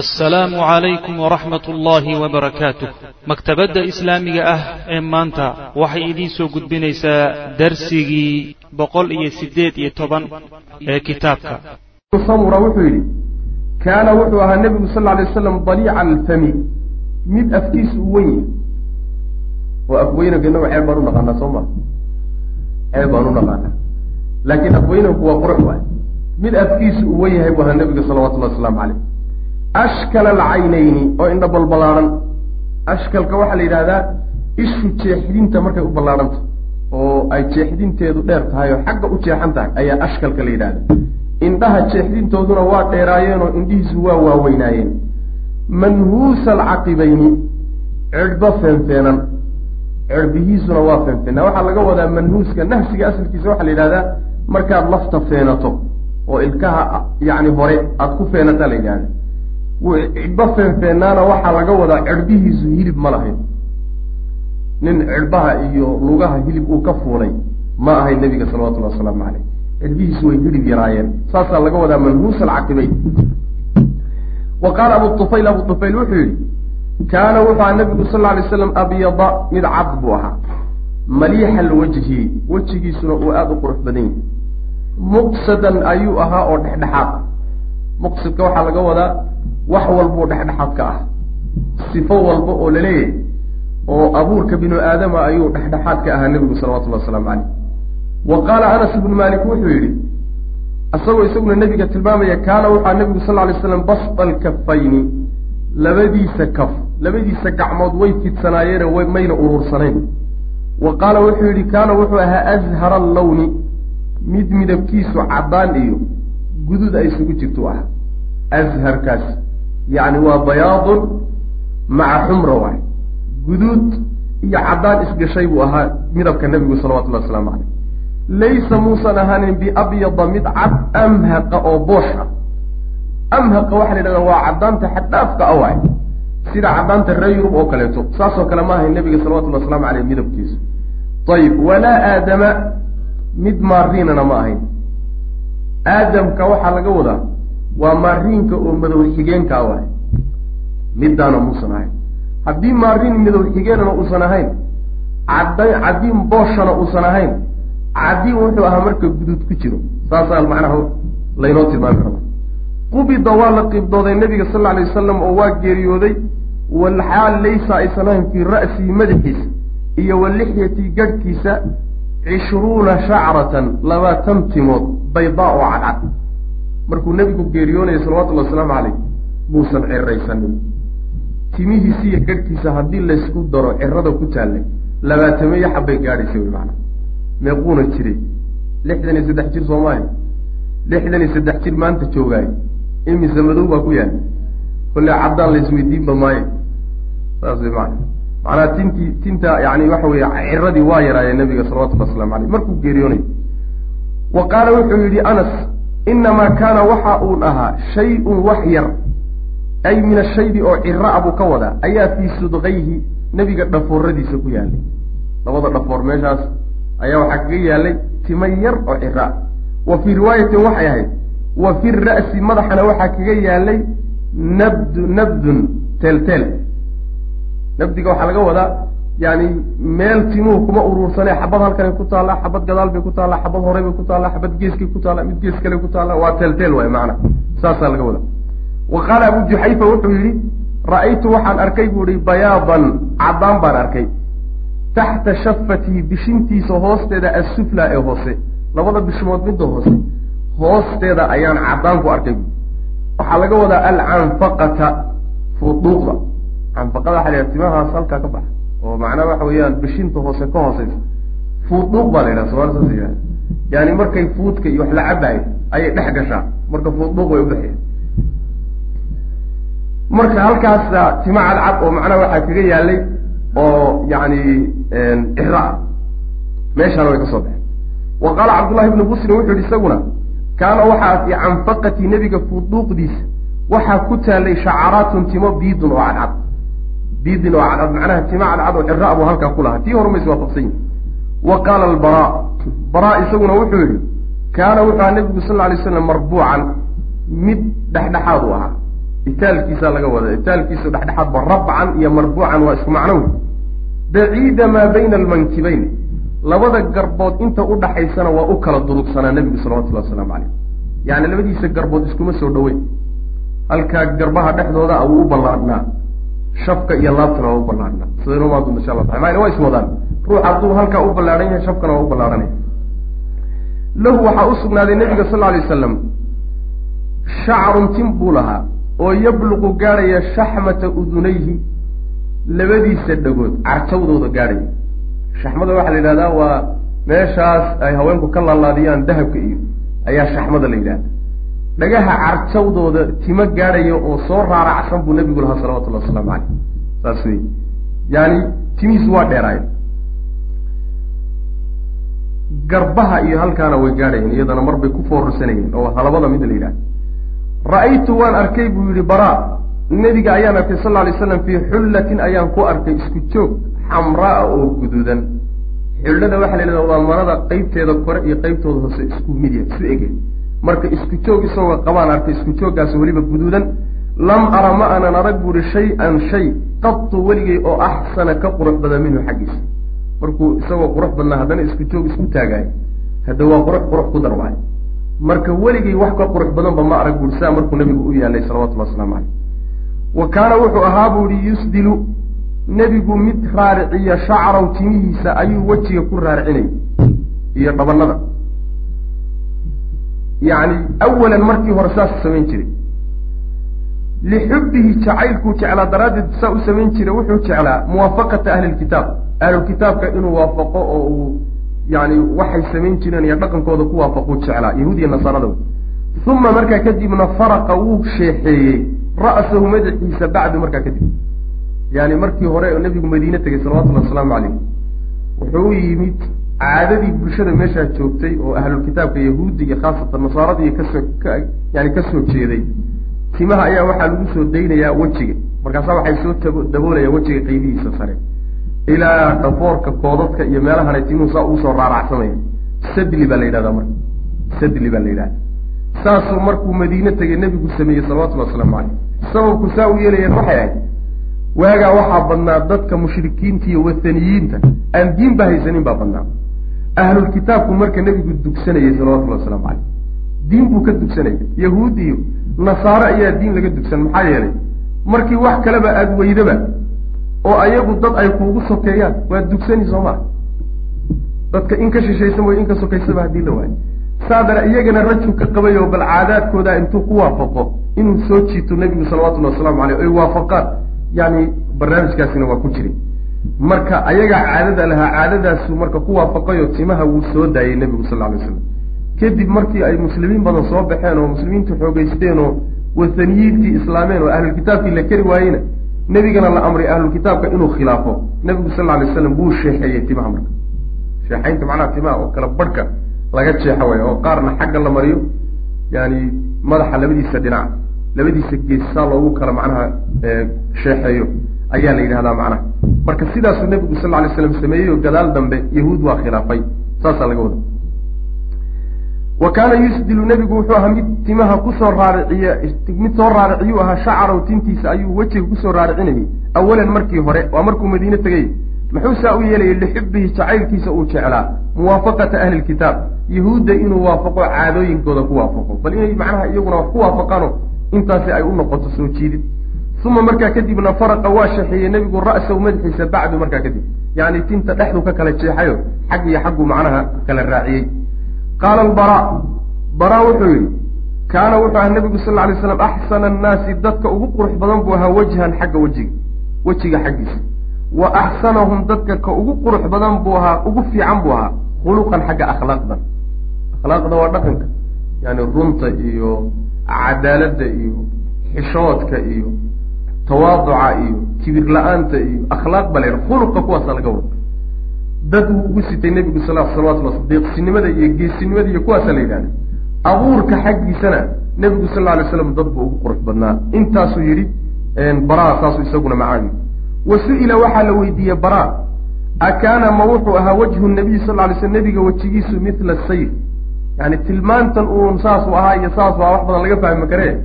assalaamu calaykum waraxmat ullaahi wabarakaatuh maktabadda islaamiga ah ee maanta waxay idiin soo gudbinaysaa darsigii boqol iyo siddeed iyo toban ee kitaabka. Samura wuxuu yidhi kaana wuxuu ahaa nebigu sal alay waslam daliica alfami mid afkiisu u wen oo afweynanka innagu ceeb baan u naqaanaa soo maa ceeb baan u naqaanaa. Laakiin afweynanku waa qurux waay. Mid afkiisu u wen yahay buu ahaa nebiga salawatullahi wasalaamu caleyh ashkala alcaynayni oo indha balbalaaran. Ashkalka waxaa la yidhahdaa ishu jeexdinta markay u ballaarhanta oo ay jeexdinteedu dheer tahay oo xagga u jeexan tahay ayaa ashkalka la yidhahda indhaha jeexdintooduna waa dheeraayeenoo indhihiisu waa waaweynaayeen. Manhuusa alcaqibayni cirhbo feenfeenan. Cirbihiisuna waa feenfeenaa waxaa laga wadaa manhuuska nahsiga asalkiisa waxaa la yidhahdaa markaad lafta feenato oo ilkaha yacni hore aada ku feenataa la yidhahda cidhbo feenfeenaana waxaa laga wadaa cirbihiisu hilib ma lahayn. Nin cirhbaha iyo lugaha hilib uu ka fuulay ma ahayn nebiga salawatullahi wasalaamu caleyh cirbihiisu way hilib yaraayeen saasaa laga wadaa manhuus alcaqibayn wa qaala abu tufayl abu tufayl wuxuu yihi kaana wuxuu aha nebigu sal alay slam abyada mid cad buu ahaa. Maliixa alwajhi wejigiisuna uu aada u qurux badan yahay muqsadan ayuu ahaa oo dhexdhexaad. Muqsadka waxaa laga wadaa wax walbuu dhexdhexaad ka ah. Sifo walba oo la leeyahay oo abuurka binu aadama ayuu dhexdhexaad ka ahaa nebigu salawatullahi wasalaamu caleyh wa qaala anas ibnu maalik wuxuu yidhi isagoo isaguna nebiga tilmaamaya kaana wuxua nebigu sal ly slam basda alkafayni labadiisa kaf labadiisa gacmood way fidsanaayeen mayna uruursanayn. Wa qaala wuxuu yidhi kaana wuxuu ahaa ashara allawni mid midabkiisu caddaan iyo gudud ay isugu jirtu ah asharkaas yacni waa bayaadun maca xumra waay guduud iyo caddaan isgashay buu ahaa midabka nebigu salawatullahi wasalaamu caleyh laysa muusan ahaanin biabyada mid cad amhaqa oo boosh ah. Amhaqa waxaa la yidhahdaa waa caddaanta xaddhaafka a waay sida caddaanta reer yurub oo kaleeto. Saasoo kale ma ahayn nebiga salawatullahi waslamu caleyh midabkiisu ayib walaa aadama mid maariinana ma ahayn. Aadamka waxaa laga wadaa waa maariinka oo madow xigeenka a waay middaana muusan ahayn. Haddii maariin madow xigeenana uusan ahayn cadda caddiin booshana uusan ahayn caddiin wuxuu ahaa marka guduud ku jiro saasaa macnaha laynoo tilmaami raba qubida waa la qibdooday nebiga sal alay wasalam oo waa geeriyooday walxaal laysa aysan ahayn fii ra'sihi madaxiisa iyo wa lixyati garhkiisa cishruuna shacratan labaatan timood baydaa oo cadcad markuu nebigu geeriyoonaya salawatullahi wasalaamu caleyh muusan ciraysanin. Timihiisi iyo garhkiisa haddii laysku daro cirada ku taallay labaatameeyo xabbay gaadhaysa wy maanaa meequuna jiray lixdan iyo saddex jir soomaalia lixdan iyo saddex jir maanta joogaayo. Imise madow baa ku yaalla kolle caddaan laysweydiinba maayo. Saas way maana macnaha tintii tinta yani waxa weeye ciradii waa yaraayee nabiga salawatullahi waslamu caleyh markuu geeriyoonayo wa qaala wuxuu yidhi anas inamaa kaana waxa uun ahaa shay-un wax yar ay min ashaydi oo cira buu ka wadaa ayaa fii sudqayhi nebiga dhafooradiisa ku yaalay labada dhafoor meeshaas ayaa waxaa kaga yaalay tima yar oo cira wa fii riwaayatin waxay ahayd wa fi ra'si madaxana waxaa kaga yaalay nabdu nabdun teelteel nabdiga waxaa laga wadaa yani meel timuhu kuma uruursanee xabad halkanay ku taallaa xabad gadaal bay ku taallaa xabad horey bay ku taallaa xabad geeskay ku taallaa mid gees kale ku taallaa waa teelteel waay macana saasaa laga wadaa. Wa qaala abu juxayfa wuxuu yidhi ra'aytu waxaan arkay buu ihi bayaadan caddaan baan arkay. Taxta shafatihi bishintiisa hoosteeda assufla ee hoose. Labada bishmood midda hoose hoosteeda ayaan caddaan ku arkay. Bu waxaa laga wadaa alcanfaqata fuduuqda. Canfaqada yhaha timahaas halkaa ka baxa oo macnaha waxa weeyaan bishinta hoose ka hooseysa fuuduuq baa la yidhaha somaali saas yidhaha yaani markay fuudka iyo wax la cabaayo ayay dhex gashaa. Marka fuuduuq way u baxeen. Marka halkaasa tima cadcad oo macnaha waxaa kaga yaalay oo yani cira ah. Meeshaana way ka soo baxeen. Wa qaala cabdullahi ibnu busrin wuxuu yihi isaguna kaana waxaa fi canfaqati nebiga fuduuqdiisa waxaa ku taalay shacaraatun timo biidun oo cadcad biidin oo cadcad macnaha tima cadcad oo cira buu halkaa ku lahaa tii hore ma iswaafaqsan yihi wa qaala albara bara isaguna wuxuu yihi kaana wuxuu aha nebigu sal lla alay slam marbuucan mid dhexdhexaad u ahaa itaalkiisaa laga wada itaalkiisu dhexdhexaadba rabcan iyo marbuucan waa isku macno wey baciida maa bayna almankibayn labada garbood inta u dhaxaysana waa u kala durugsanaa nebigu salawatullahi wasalaamu calayh yacni labadiisa garbood iskuma soo dhoweyn halkaa garbaha dhexdooda a wuu u ballaadhnaa shafka iyo laabtana waa u ballaadhnaa sidanumaadu insha allah taala maana waa iswadaan. Ruux hadduu halkaa u ballaadhan yahay shafkana waa u ballaadhanaya lahu waxaa u sugnaaday nebiga sal alay wasalam shacrun tin buu lahaa oo yabluqu gaadhaya shaxmata udunayhi labadiisa dhagood carjawdooda gaadhaya. Shaxmada waxaa la yidhahdaa waa meeshaas ay haweenku ka laalaadiyaan dahabka iyo ayaa shaxmada la yidhahda dhagaha carjawdooda timo gaadhaya oo soo raaracsan buu nebigu lahaa salawatullahi wasalaamu caleyh saas wey yaani timihiisu waa dheeraaya garbaha iyo halkaana way gaadhayeen iyadana marbay ku foorarsanayeen oo halabada mid la yidhahda ra'aytu waan arkay buu yihi baraa nebiga ayaan arkay sal alay slam fii xullatin ayaan ku arkay isku joog xamraa oo guduudan. Xullada waxaa la yidhahda waa marada qeybteeda kore iyo qeybtooda hoose isku midya isu ege marka isku joog isagoo qabaan arkay isku jooggaas weliba guduudan lam ara ma anan arag buuhi shay-an shay qatu weligay oo axsana ka qurux badan minhu xaggiisa. Markuu isagoo qurux badnaa haddana isku joog isku taagaayo hadda waa qurux qurux ku darwaay marka weligay wax ka qurux badanba ma arag buuhi saa markuu nabigu u yaalay salawatullahi waslamu caleyh wa kaana wuxuu ahaa buu ihi yusdilu nebigu mid raariciya shacraw timihiisa ayuu wejiga ku raaricinayay iyo dhabanada yacni awalan markii hore saasuu samayn jiray. Lixubbihi jacaylkuu jeclaa daraaddeed saa u samayn jiray wuxuu jeclaa muwaafaqata ahlilkitaab ahlulkitaabka inuu waafaqo oo uu yani waxay samayn jireen iyo dhaqankooda ku waafaquu jeclaa yahuud iyo nasaarada. Uma markaa kadibna faraqa wuu sheexeeyey ra'sahu madaxiisa bacdu markaa kadib. Yani markii hore nebigu madiine tegay salawatullahi wasalaamu calayh wuxuu yimid caadadii bulshada meeshaa joogtay oo ahlulkitaabka yahuudda iyo khaasatan nasaarada iyo ka soo yani ka soo jeeday timaha ayaa waxaa lagu soo daynayaa wejiga. Markaasaa waxay soo daboolayaan wejiga qaybihiisa sare. Ilaa dhafoorka koodadka iyo meelahana timuhu saa ugu soo raaracsamaya sadli baa la yidhahdaa marka. Sadli baa la yidhahda saasuu markuu madiine tegay nebigu sameeyey salawatullahi wasalaamu caleyh sababku saa u yeelayeen waxay ahayd waagaa waxaa badnaa dadka mushrikiinta iyo wathaniyiinta aan diin ba haysanin baa badnaa ahlulkitaabku marka nebigu dugsanayay salawatullahi wasalaamu caleyh diin buu ka dugsanaya yahuud iyo nasaare ayaa diin laga dugsan maxaa yeelay markii wax kaleba aada weydaba oo ayagu dad ay kuugu sokeeyaan waad dugsani soo maa dadka in ka shishaysa mooy in ka sokaysaba haddii la waayo. Saadana iyagana raju ka qabay oo bal caadaadkooda intuu ku waafaqo inuu soo jiito nebigu salawatullahi waslamu caleyh ay waafaqaan. Yani barnaamijkaasina waa ku jiray marka ayagaa caadada lahaa caadadaasu marka ku waafaqayoo timaha wuu soo daayay nebigu sal alay slam kadib markii ay muslimiin badan soo baxeen oo muslimiintu xoogeysteen oo wathaniyiintii islaameen oo ahlulkitaabkii la keri waayeyna nebigana la amray ahlulkitaabka inuu khilaafo. Nebigu sal alay slam wuu sheexeeyey timaha marka. Sheexaynta macnaha timaha oo kala barhka laga jeexo way oo qaarna xagga la mariyo yani madaxa labadiisa dhinac labadiisa geesaa loogu kala macnaha sheexeeyo ayaa la yidhahdaa macnaha. Marka sidaasuu nebigu sal alay slam sameeyey oo gadaal dambe yahuud waa khilaafay. Saasaa laga wada wa kaana yusdilu nebigu wuxuu ahaa mid timaha ku soo raariciya mid soo raariciyuu ahaa shacarow tintiisa ayuu wejiga ku soo raaricinayay. Awalan markii hore waa markuu madiine tegay. Muxuu saa u yeelayay lixubbihi jacaylkiisa uu jeclaa muwaafaqata ahli lkitaab yahuudda inuu waafaqo caadooyinkooda ku waafaqo. Bal inay macnaha iyaguna wax ku waafaqaano intaasi ay u noqoto soo jiidid uma markaa kadibna faraqa waa shaxeeyey nebigu ra'sahu madaxiisa bacdu markaa kadib yacni tinta dhexdu ka kala jeexayo xag iyo xaggu macnaha kala raaciyey qaala albara bara wuxuu yidhi kaana wuxuu ahaa nebigu sal lay slam axsana annaasi dadka ugu qurux badan buu ahaa wajhan xagga wejiga wejiga xaggiisa wa axsanahum dadka ka ugu qurux badan buu ahaa ugu fiican buu ahaa khuluqan xagga akhlaaqda akhlaaqda waa dhaqanka yani runta iyo cadaaladda iyo xishoodka iyo tawaaduca iyo kibir la'aanta iyo akhlaaq ba la yidha khuluqa kuwaasa laga wada dad wuu ugu sitay nebigu sal salawatullah deeqsinimada iyo geesinimada iyo kuwaasa la yidhahda abuurka xaggiisana nebigu sal alay slam dad buu ugu qurux badnaa. Intaasuu yidhi baraa saasuu isaguna macaani. Wa su'ila waxaa la weydiiyey baraa. Akaana ma wuxuu ahaa wajhu nabiy sal lay slam nebiga wejigiisu mithla sayr. Yani tilmaantan uun saasuu ahaa iyo saasuu ahaa wax badan laga fahmi karee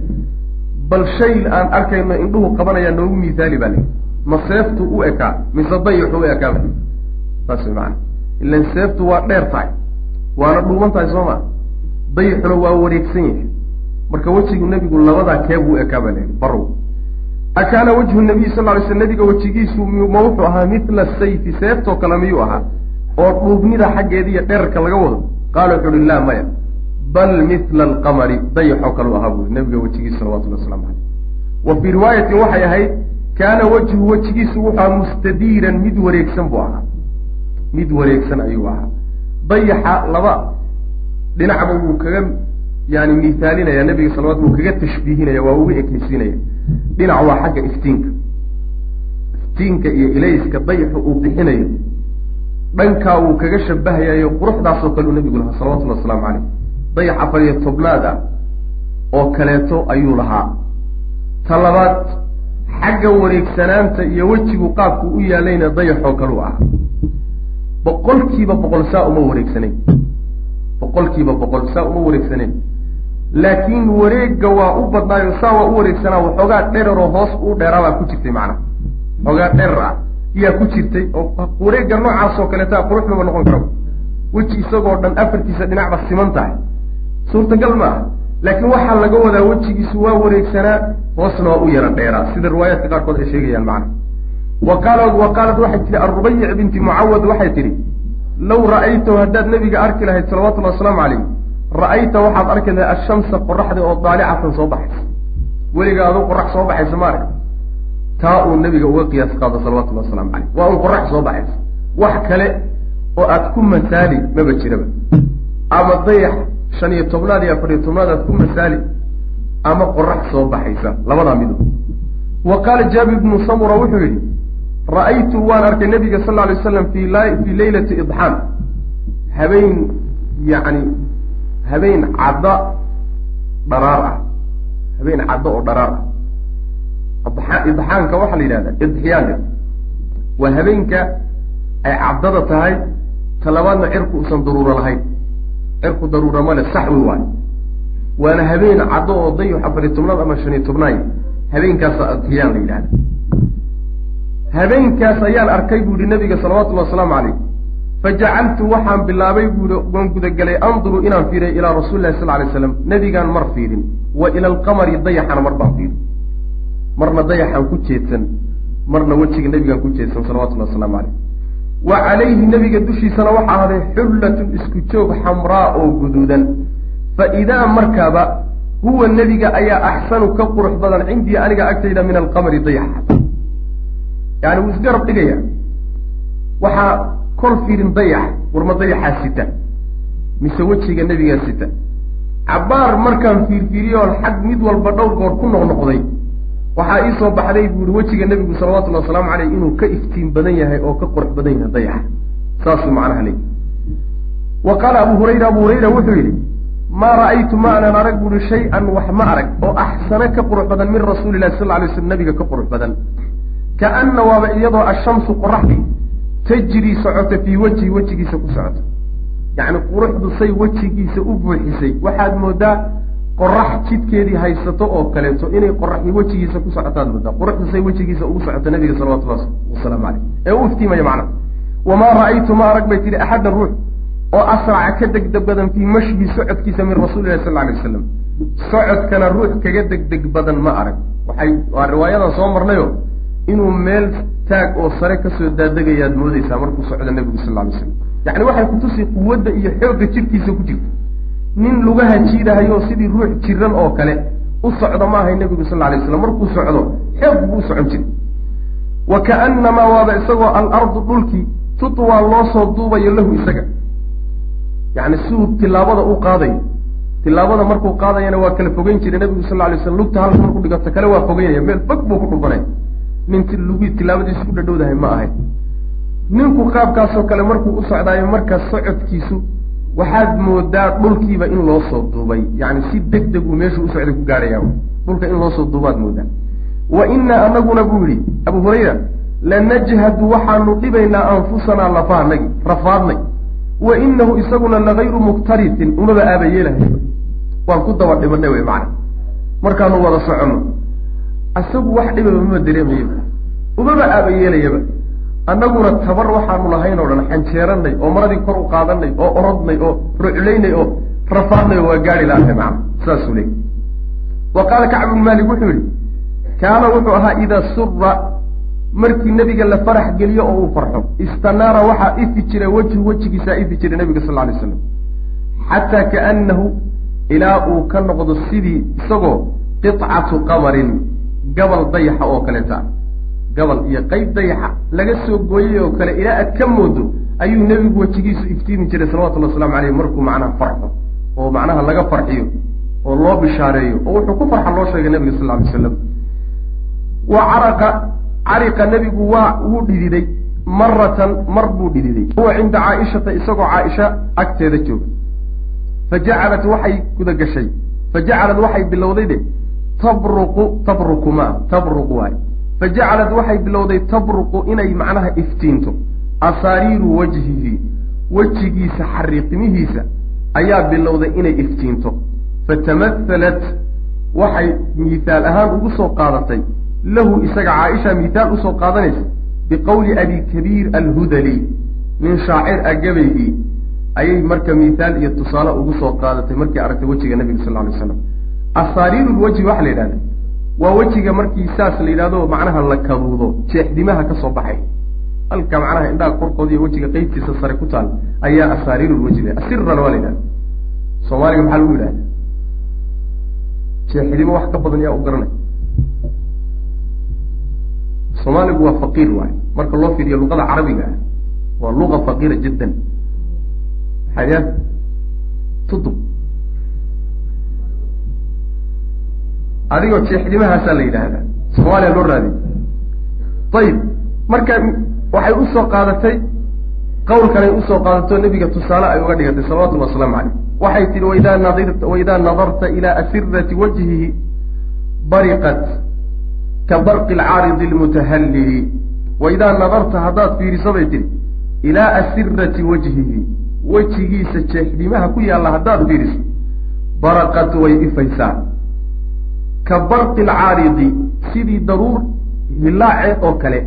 bal shay aan arkayno indhuhu qabanayaa noogu miihaali baa layihi ma seeftu u ekaa mise dayixu u ekaa ba saas maana ilan seeftu waa dheer tahay. Waana dhuuban tahay soo maa dayixuna waa wareegsan yahay. Marka wejigu nebigu labadaa keebuu ekaa baa layihi barow akaana wajhu nabiy sal ly sl nabiga wejigiisu ma wuxuu ahaa mitla sayfi seeftoo kale miyuu ahaa oo dhuubnida xaggeeda iyo dherarka laga wado. Qaala wuxu uhi laa maya bal mitla alqamari dayaxoo kaleu ahaa buui nabiga wejigiisu salawatulli waslamu caleyh wa fii riwaayatin waxay ahayd kaana wejhu wejigiisu wuxuu ahaa mustadiiran mid wareegsan buu ahaa. Mid wareegsan ayuu ahaa. Dayaxa laba dhinacba wuu kaga yani miisaalinaya nabiga salawat wuu kaga tashbiihinaya waa uga ekeysiinaya dhinac waa xagga iftiinka. Iftiinka iyo ilayska dayaxu uu bixinayo. Dhankaa wuu kaga shabahayayo quruxdaasoo kale uu nabigu lahaa salawatullhi wasalaamu caleyh dayax afar iyo tobnaad ah oo kaleeto ayuu lahaa. Ta labaad xagga wareegsanaanta iyo wejigu qaabku u yaalayna dayaxoo kaleu ah. Boqolkiiba boqol saa uma wareegsanayn boqolkiiba boqol saa uma wareegsanayn laakiin wareegga waa u badnaayo saa waa u wareegsanaa waxoogaa dheraroo hoos u dheeraabaa ku jirtay macnaha xoogaa dherar ah iyaa ku jirtay oo wareegga noocaasoo kaleeta quruxdaba noqon kara weji isagoo dhan afartiisa dhinacba siman tahay suurtagal ma aha. Laakiin waxaa laga wadaa wejigiisu waa wareegsanaa hoosna waa u yara dheeraa. Sida riwaayaadka qaarkood ay sheegayaan macnaha wa qaala wa qaalat waxay tihi arubayic binti mucawad waxay tidhi law ra'aytahu haddaad nebiga arki lahayd salawatullahi wasalaamu calayh ra'ayta waxaad arki lahayd ashamsa qoraxda oo daalicatan soo baxaysa. Weliga aduu qorax soo baxaysa ma arka taa uu nebiga uga qiyaas qaado salawatullahi waslamu caleyh waa un qorax soo baxaysa. Wax kale oo aad ku masaali maba jiraba. Ama dayax shan iyo tobnaad iyo afar iyo tobnaad aad ku masaali ama qorax soo baxaysa labadaa mido. Wa qaala jaabir bnu samura wuxuu yidhi ra'aytu waan arkay nabiga sal alay waslam fi fii leylati idxaan. Habeen yacni habeen cadda dharaar ah. Habeen caddo oo dharaar ah. Idxaanka waxaa la yidhahdaa idxiyaan waa habeenka ay caddada tahay talabaadna cirku uusan daruuro lahayn cirku daruura male saxwi waayo waana habeen caddo oo dayax afariy tobnaad ama shan iyo tobnaay habeenkaasa idxiyaan la yidhahda habeenkaas ayaan arkay buu yihi nabiga salawatullhi wasalaamu caleyh fajacaltu waxaan bilaabay buui waan gudagelay anduru inaan fiiriyo ilaa rasuli lahi sal lay slam nebigaan mar fiirin wa ila alqamari dayaxana mar baan fiirin marna dayaxaan ku jeedsan marna wejiga nebigaan ku jeedsan salawatullahi wasalaamu caleyh wa calayhi nebiga dushiisana waxaa ahaday xullatun isku joog xamraa oo guduudan. Fa idaa markaaba huwa nebiga ayaa axsanu ka qurux badan cindii aniga agtayda min alqamari dayaxa. Yani wuu isgarab dhigaya. Waxaa kol fiirin dayax warma dayaxaa sita mise wejiga nebigaa sita. Cabbaar markaan fiirfiiriyoon xag mid walba dhowr goor ku noqnoqday waxaa ii soo baxday buu ihi wejiga nebigu salawatullahi wasalaamu caleyh inuu ka iftiin badan yahay oo ka qurux badan yahay dayaxa saasuu macnaha leey wa qaala abu hurayra abu hurayra wuxuu yidhi maa ra'aytu ma anan arag buuhi shay-an wax ma arag oo axsana ka qurux badan min rasuuli lahi sal alay slam nabiga ka qurux badan. Kaana waaba iyadoo ashamsu qoraxdi tajrii socota fii wejhi wejigiisa ku socota yacni quruxdu say wejigiisa u buuxisay. Waxaad moodaa qorax jidkeedii haysato oo kaleeto inay qoraxi wejigiisa ku socotaad moodaa quruxdu say wejigiisa ugu socoto nabiga salawatullahi wasalaamu caleyh ee u iftiimaya macnaha wamaa ra'aytu ma arag bay tihi axadda ruux oo asraca ka degdeg badan fii mashyi socodkiisa min rasuulilahi sal alay wasalam socodkana ruux kaga degdeg badan ma arag. Waxay waa riwaayadan soo marnayo inuu meel taag oo sare ka soo daadegayaad moodeysaa markuu socdo nebigu sal alay slam yacni waxay kutusi quwadda iyo xoogga jidhkiisa ku jirta nin lugaha jiidahayo sidii ruux jiran oo kale u socdo ma ahay nebigu sal alay slam. Markuu socdo xoog buu u socon jiray. Wa kaannamaa waaba isagoo alardu dhulkii tutwaa loo soo duubayo lahu isaga. Yacni siduu tilaabada u qaadayo tilaabada markuu qaadayana waa kala fogeyn jiray nebigu sal alay slam. Lugta halka markuu dhigato kale waa fogeynaya. Meel fog buu ku dhubanaya nin lugii tilaabadiisu ku dhadhowdahay ma ahay. Ninku qaabkaasoo kale markuu u socdaayo markaas socodkiisu waxaad moodaa dhulkiiba in loo soo duubay. Yacni si deg deg uu meeshuu u socday ku gaarhaya dhulka in loo soo duubaad moodaa. Wa inaa anaguna buu yihi abu hurayra lanajhadu waxaanu dhibaynaa anfusanaa lafaanagi rafaadnay. Wa inahu isaguna lagayru muktarisin umaba aaba yeelahay. Waan ku daba dhibanay wey macana markaanu wada soconno. Isagu wax dhibaba mama dareemayaba umaba aaba yeelayaba annaguna tabar waxaanu lahayn oo dhan xanjeeranay oo maradii kor u qaadanay oo orodnay oo ruclaynay oo rafaadnay oo waa gaari lahay macna saasuu leey wa qaala kacb bnu maalik wuxuu yihi kaana wuxuu ahaa idaa sura markii nebiga la farax geliyo oo uu farxo istanaara waxaa ifi jira wejhu wejigiisaa ifi jira nebiga sal alay slam xataa kaanahu ilaa uu ka noqdo sidii isagoo qicatu qamarin gabal dayaxa oo kaleeta gabal iyo qayb dayaxa laga soo gooyey oo kale ilaa aad ka moodo ayuu nebigu wejigiisu iftiimi jiray salawatullhi waslamu caleyh markuu macnaha farxo oo macnaha laga farxiyo oo loo bishaareeyo oo wuxuu ku farxa loo sheegay nebiga sal alay slam wa caraqa cariqa nebigu waa wuu dhididay maratan mar buu dhididay. Huwa cinda caaishata isagoo caaisha agteeda jooga. Fajacalat waxay guda gashay. Fajacalad waxay bilowday de tabruqu tabruku ma tabruqu waay fajacalad waxay bilowday tabruqu inay macnaha iftiinto asaariiru wajhihi wejigiisa xariiqimihiisa ayaa bilowday inay iftiinto fatamahalat waxay miihaal ahaan ugu soo qaadatay lahu isaga caaisha miihaal u soo qaadanaysa biqowli abi kabiir alhudali min shaacir a ayay marka miihaal iyo tusaale ugu soo qaadatay markay aragtay wejiga nabiga sal alay slam asaariiru waxaa la yidhahda waa wejiga markii saas la yidhahdo macnaha la kaduudo jeexdimaha ka soo baxay. Halka macnaha indhaha korkooda iyo wejiga qeybtiisa sare ku taal ayaa asaariiru lwajhi la asirana waa la yidhahda soomaaliga maxaa lagu yidhahda jeexdimo wax ka badan yaa u garanay. Soomaaligu waa faqiir waay marka loo fiiriyo luqada carabiga ah waa luqa faqiira jiddan. Maxaya tudub adigoo jeexdimahaasaa la yidhaahdaa. Soomaaliya loo raadiy ayib marka waxay u soo qaadatay qawlkanay u soo qaadato nebiga tusaale ay uga dhigatay salawatulli wasalaamu caleyh waxay tihi waidaa nadarta ilaa asirati wajhihi bariqat ka barqi alcaaridi almutahallili waidaa nadarta haddaad fiiriso bay tihi ilaa asirati wajhihi. Wejigiisa jeexdimaha ku yaalla haddaad fiiriso. Baraqat way ifaysaa ka barqi alcaaridi sidii daruur hillaaceed oo kale.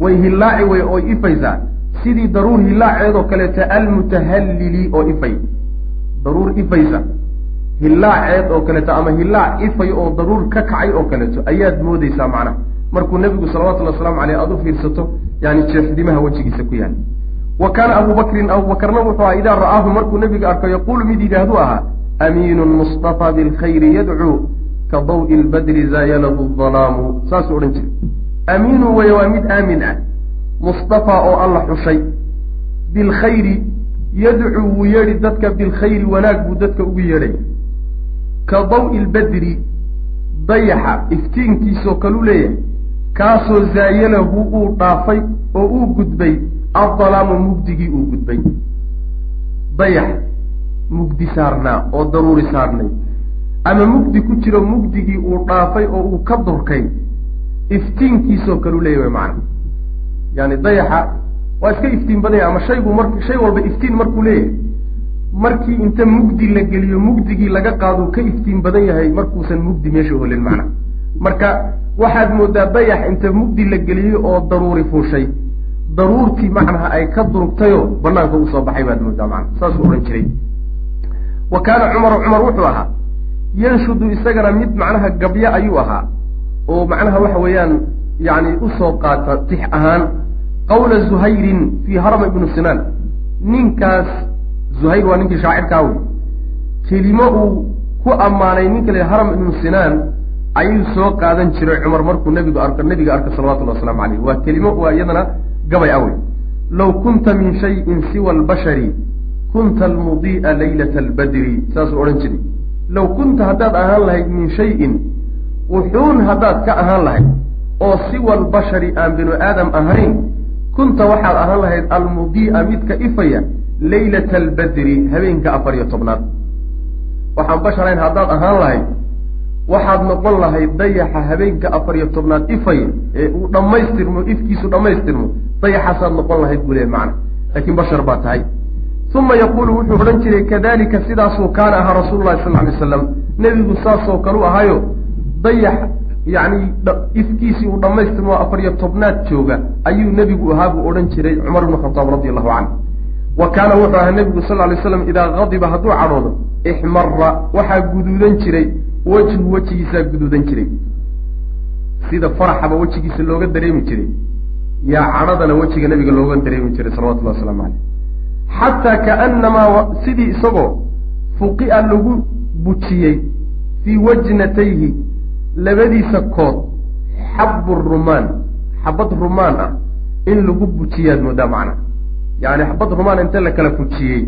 Way hillaaci way oo ifaysaa. Sidii daruur hillaaceed oo kaleeta almutahallili oo ifay. Daruur ifaysa. Hillaaceed oo kaleeto ama hillaac ifay oo daruur ka kacay oo kaleeto ayaad moodeysaa macnaha markuu nebigu salawatullhi waslamu aleyh aada u fiirsato yani jeexdimaha wejigiisa ku yaalla wa kaana abu bakrin abubakarna wuxuu aha idaa ra'aahu markuu nebiga arko yaquulu mid yidhaahdu ahaa amiinun mustafa bilkhayri yadcuu ka dawi lbadri zaayalahu dalaamu saasuu odhan jiray amiinu weye waa mid aamin ah mustafa oo alla xushay bilkhayri yadcuu wuu yeedhi dadka bilkhayri wanaag buu dadka ugu yeedhay ka dawi lbadri dayaxa iftiinkiisoo kalu leeyahay kaasoo zaayalahu uu dhaafay oo uu gudbay addalaamu mugdigii uu gudbay dayax mugdi saarnaa oo daruuri saarnay ama mugdi ku jiro mugdigii uu dhaafay oo uu ka durkay iftiinkiisoo kalu leeyahay macana yani dayaxa waa iska iftiin badanya ama shaygu mar shay walba iftiin markuu leeyahay. Markii inta mugdi la geliyo mugdigii laga qaaduu ka iftiin badan yahay markuusan mugdi meesha olin macna. Marka waxaad moodaa dayax inta mugdi la geliyey oo daruuri fuushay. Daruurtii macnaha ay ka durugtayoo banaanka u soo baxay baad moodaa macna. Saasuu odhan jiray. Wa kaana cumaru cumar wuxuu ahaa yanshudu isagana mid macnaha gabyo ayuu ahaa oo macnaha waxa weeyaan yani u soo qaata tix ahaan qawla zuhayrin fii harama ibnu sinaan. Ninkaas zuhayr waa ninkii shaacirkaa wey kelimo uu ku ammaanay ninka la haram ibnu sinaan ayuu soo qaadan jiray cumar markuu nabigu arko nabiga arko salawatullhi waslamu caleyh waa kelimo waa iyadana gabay awey low kunta min shayin siwa albashari kunta almudii'a laylata albadri. Saasuu odhan jiray low kunta haddaad ahaan lahayd min shayin wuxuun haddaad ka ahaan lahayd oo siwa albashari aan binu aadam ahayn kunta waxaad ahaan lahayd almudii'a midka ifaya laylata albadri habeenka afar iyo tobnaad waxaan basharayn haddaad ahaan lahayd waxaad noqon lahayd dayaxa habeenka afar iyo tobnaad ifaya ee uu dhammaystirmo ifkiisu dhammaystirmo dayaxaasaad noqon lahayd buu leehay macna laakiin bashar baa tahay uma yaquulu wuxuu odhan jiray kadalika sidaasuu kaana ahaa rasuulu llahi sal ly slam nebigu saasoo kalu ahayo dayax yacni ifkiisii uu dhammaystirmo afar-iyo tobnaad jooga ayuu nebigu ahaa buu odhan jiray cumar ibnu khataab radi allahu canhu wa kaana wuxuu ahaa nebigu sal ly slam idaa qadiba hadduu cadhoodo ixmara waxaa guduudan jiray wejhu wejigiisaa guduudan jiray sida faraxaba wejigiisa looga dareemi jiray yaa cadhadana wejiga nebiga looga dareemi jiray salawatullahi wasalaamu caleyh xataa kaanamaa sidii isagoo fuqia lagu bujiyey fii wajnatayhi labadiisa kood xabbu rumaan xabad rumaan ah in lagu bujiyaad moodaa macna. Yani xabad rumaan inta la kala bujiyey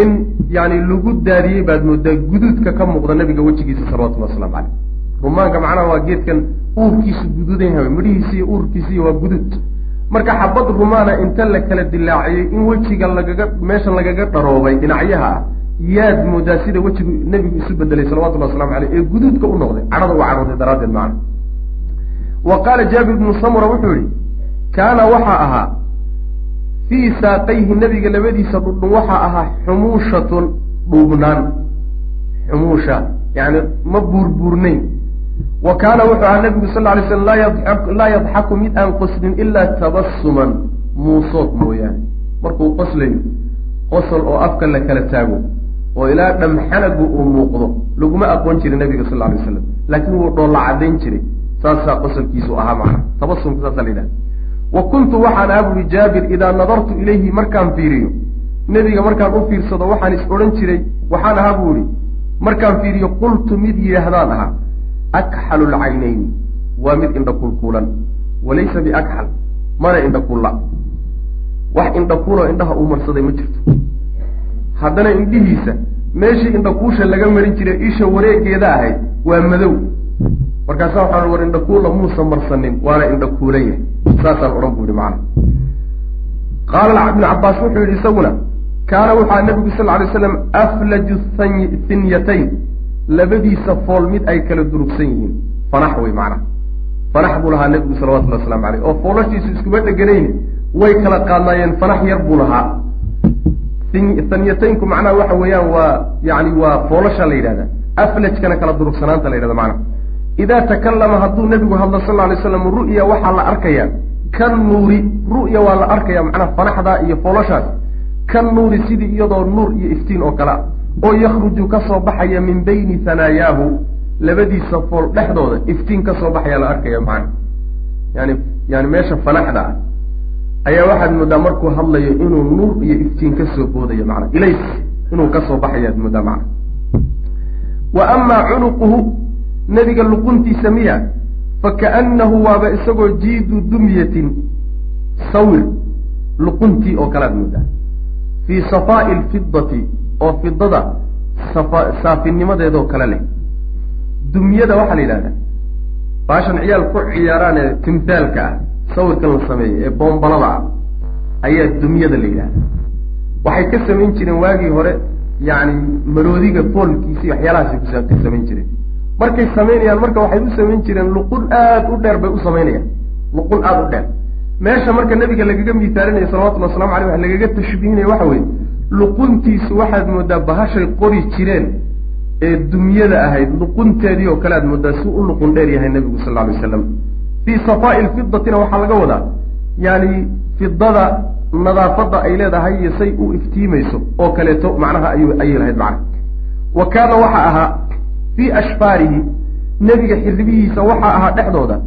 in yani lagu daadiyey baad moodaa guduudka ka muuqda nabiga wejigiisa salawatullah waslamu caleyh rumaanka macnaha waa geedkan uurkiisu guduudan yahay midhihiisi iyo uurkiisiiyo waa guduud marka xabad rumaana inta la kala dilaaciyey in wejiga lagaga meeshan lagaga dharoobay dhinacyaha ah yaad moodaa sida wejigu nebigu isu bedelay salawatullah waslamu aleyh ee guduudka u noqday. Cadhada u cadhooday daraaddeed macna. Wa qaala jaabir bnu samura wuxuu yihi kaana waxaa ahaa fii saaqayhi nebiga labadiisa dhudhun waxaa ahaa xumuushatun dhuubnaan. Xumuusha yani ma buurbuurnayn wa kaana wuxuu ahaa nebigu sal ly slam laa yadxaku mid aan qoslin ilaa tabasuman muusood mooyaane. Markuu qoslayo qosol oo afka la kala taago oo ilaa dhamxanagu uu muuqdo laguma aqoon jiray nabiga sal lay slam laakiin wuu dhoolla cadayn jiray. Saasaa qosolkiisu ahaa macna. Tabasumka saasa la yidhaha wa kuntu waxaan aha buri jaabir idaa nadartu ilayhi markaan fiiriyo. Nebiga markaan u fiirsado waxaan is odhan jiray waxaan ahaa buu ihi markaan fiiriyo qultu mid yidhaahdaan ahaa akxalu lcaynayni waa mid indha kulkuulan walaysa biakxal mana indha kuulla wax indha kuuloo indhaha uu marsaday ma jirto haddana indhihiisa meeshii indhakuusha laga marin jiray isha wareegeeda ahayd waa madow markaasa waxaan war indhakuulla muusa marsanin waana indhakuulan yahay saasaan odhan bu yihi macana qaala ibnu cabbaas wuxuu yihi isaguna kaana wuxua nabigu sal lay slam aflaju hinyatayn labadiisa fool mid ay kala durugsan yihiin. Fanax wey macana fanax buu lahaa nebigu salawatullhi waslamu aleyh oo foolashiisu iskuma dheganayni way kala qaadnaayeen. Fanax yar buu lahaa. Hanyataynku macnaha waxa weeyaan waa yani waa foolasha la yidhahda aflajkana kala durugsanaanta la yidhahda macnaha idaa takallama hadduu nebigu hadlo sal alay slam ru'ya waxaa la arkayaa. Kan nuuri ru'ya waa la arkaya macnaha fanaxdaa iyo foolashaas. Kan nuuri sidii iyadoo nuur iyo iftiin oo kale a oo yakhruju ka soo baxaya min bayni hanaayaahu labadiisa fool dhexdooda iftiin ka soo baxayaa la arkaya macna. Yani yani meesha fanaxda ah. Ayaa waxaad moodaa markuu hadlayo inuu nuur iyo iftiin ka soo boodayo macna. Ilays inuu ka soo baxayaad moodaa macna. Wa amaa cunuquhu nebiga luquntiisa miya fakaannahu waaba isagoo jiidu dumyatin sawir luquntii oo kalead moodaa fii safaa'i lfidati oo fidada saafinimadeedoo kale leh. Dumyada waxaa la yidhahdaa baashan ciyaal ku ciyaaraan ee timthaalka ah sawirkan la sameeyo ee boombalada ah ayaa dumyada la yidhahda waxay ka samayn jireen waagii hore yacni maroodiga foolkiisi waxyaalahaasay ka samayn jireen. Markay samaynayaan marka waxay u samayn jireen luqun aada u dheer bay u samaynayaan. Luqun aada u dheer. Meesha marka nebiga lagaga miisaalinayo salawatullhi waslamu aleyh wax lagaga tashbihinaya waxa weeye luquntiisu waxaad moodaa bahashay qori jireen ee dumyada ahayd luqunteedii oo kale aad moodaa si u luqun dheer yahay nebigu sal lla alay waslam fii safaa'i lfidatina waxaa laga wadaa yani fidada nadaafadda ay leedahay iyo say u iftiimayso oo kaleeto macnaha ayay lahayd macna wa kaana waxa ahaa fii ashfaarihi nebiga xiribihiisa waxaa ahaa dhexdooda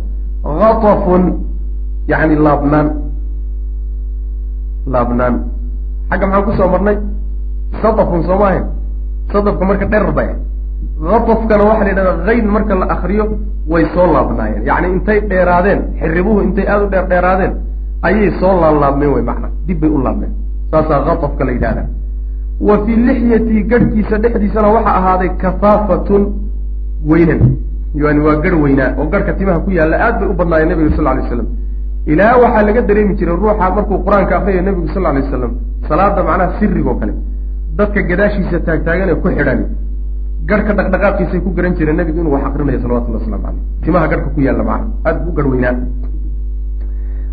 atafun yani laabnaan. Laabnaan xagga maxaan ku soo marnay? Sadafun soo maahayn sadafka marka dherar bay. Atafkana waxaa la yidhahdaa hayn marka la akriyo way soo laabnaayeen. Yacni intay dheeraadeen xiribuhu intay aada u dheer dheeraadeen ayay soo laablaabmeen wey macna. Dib bay u laabmeen. Saasaa atafka la yidhahdaa. Wa fii lixyatii garhkiisa dhexdiisana waxaa ahaaday kafaafatun weynan. Yani waa garh weynaa oo garhka timaha ku yaalla aad bay u badnaayeen nebiga sal lay slam ilaa waxaa laga dareemi jiray ruuxa markuu qur'aanka akriyayo nebigu sal lay waslam salaada macnaha sirigoo kale. Dadka gadaashiisa taagtaaganee ku xidhani garhka dhaqdhaqaaqiisay ku garan jireen nebigu inuu wax akrinayo salawatullah waslamu caleyh timaha garhka ku yaalla macna aad bu u garh weynaa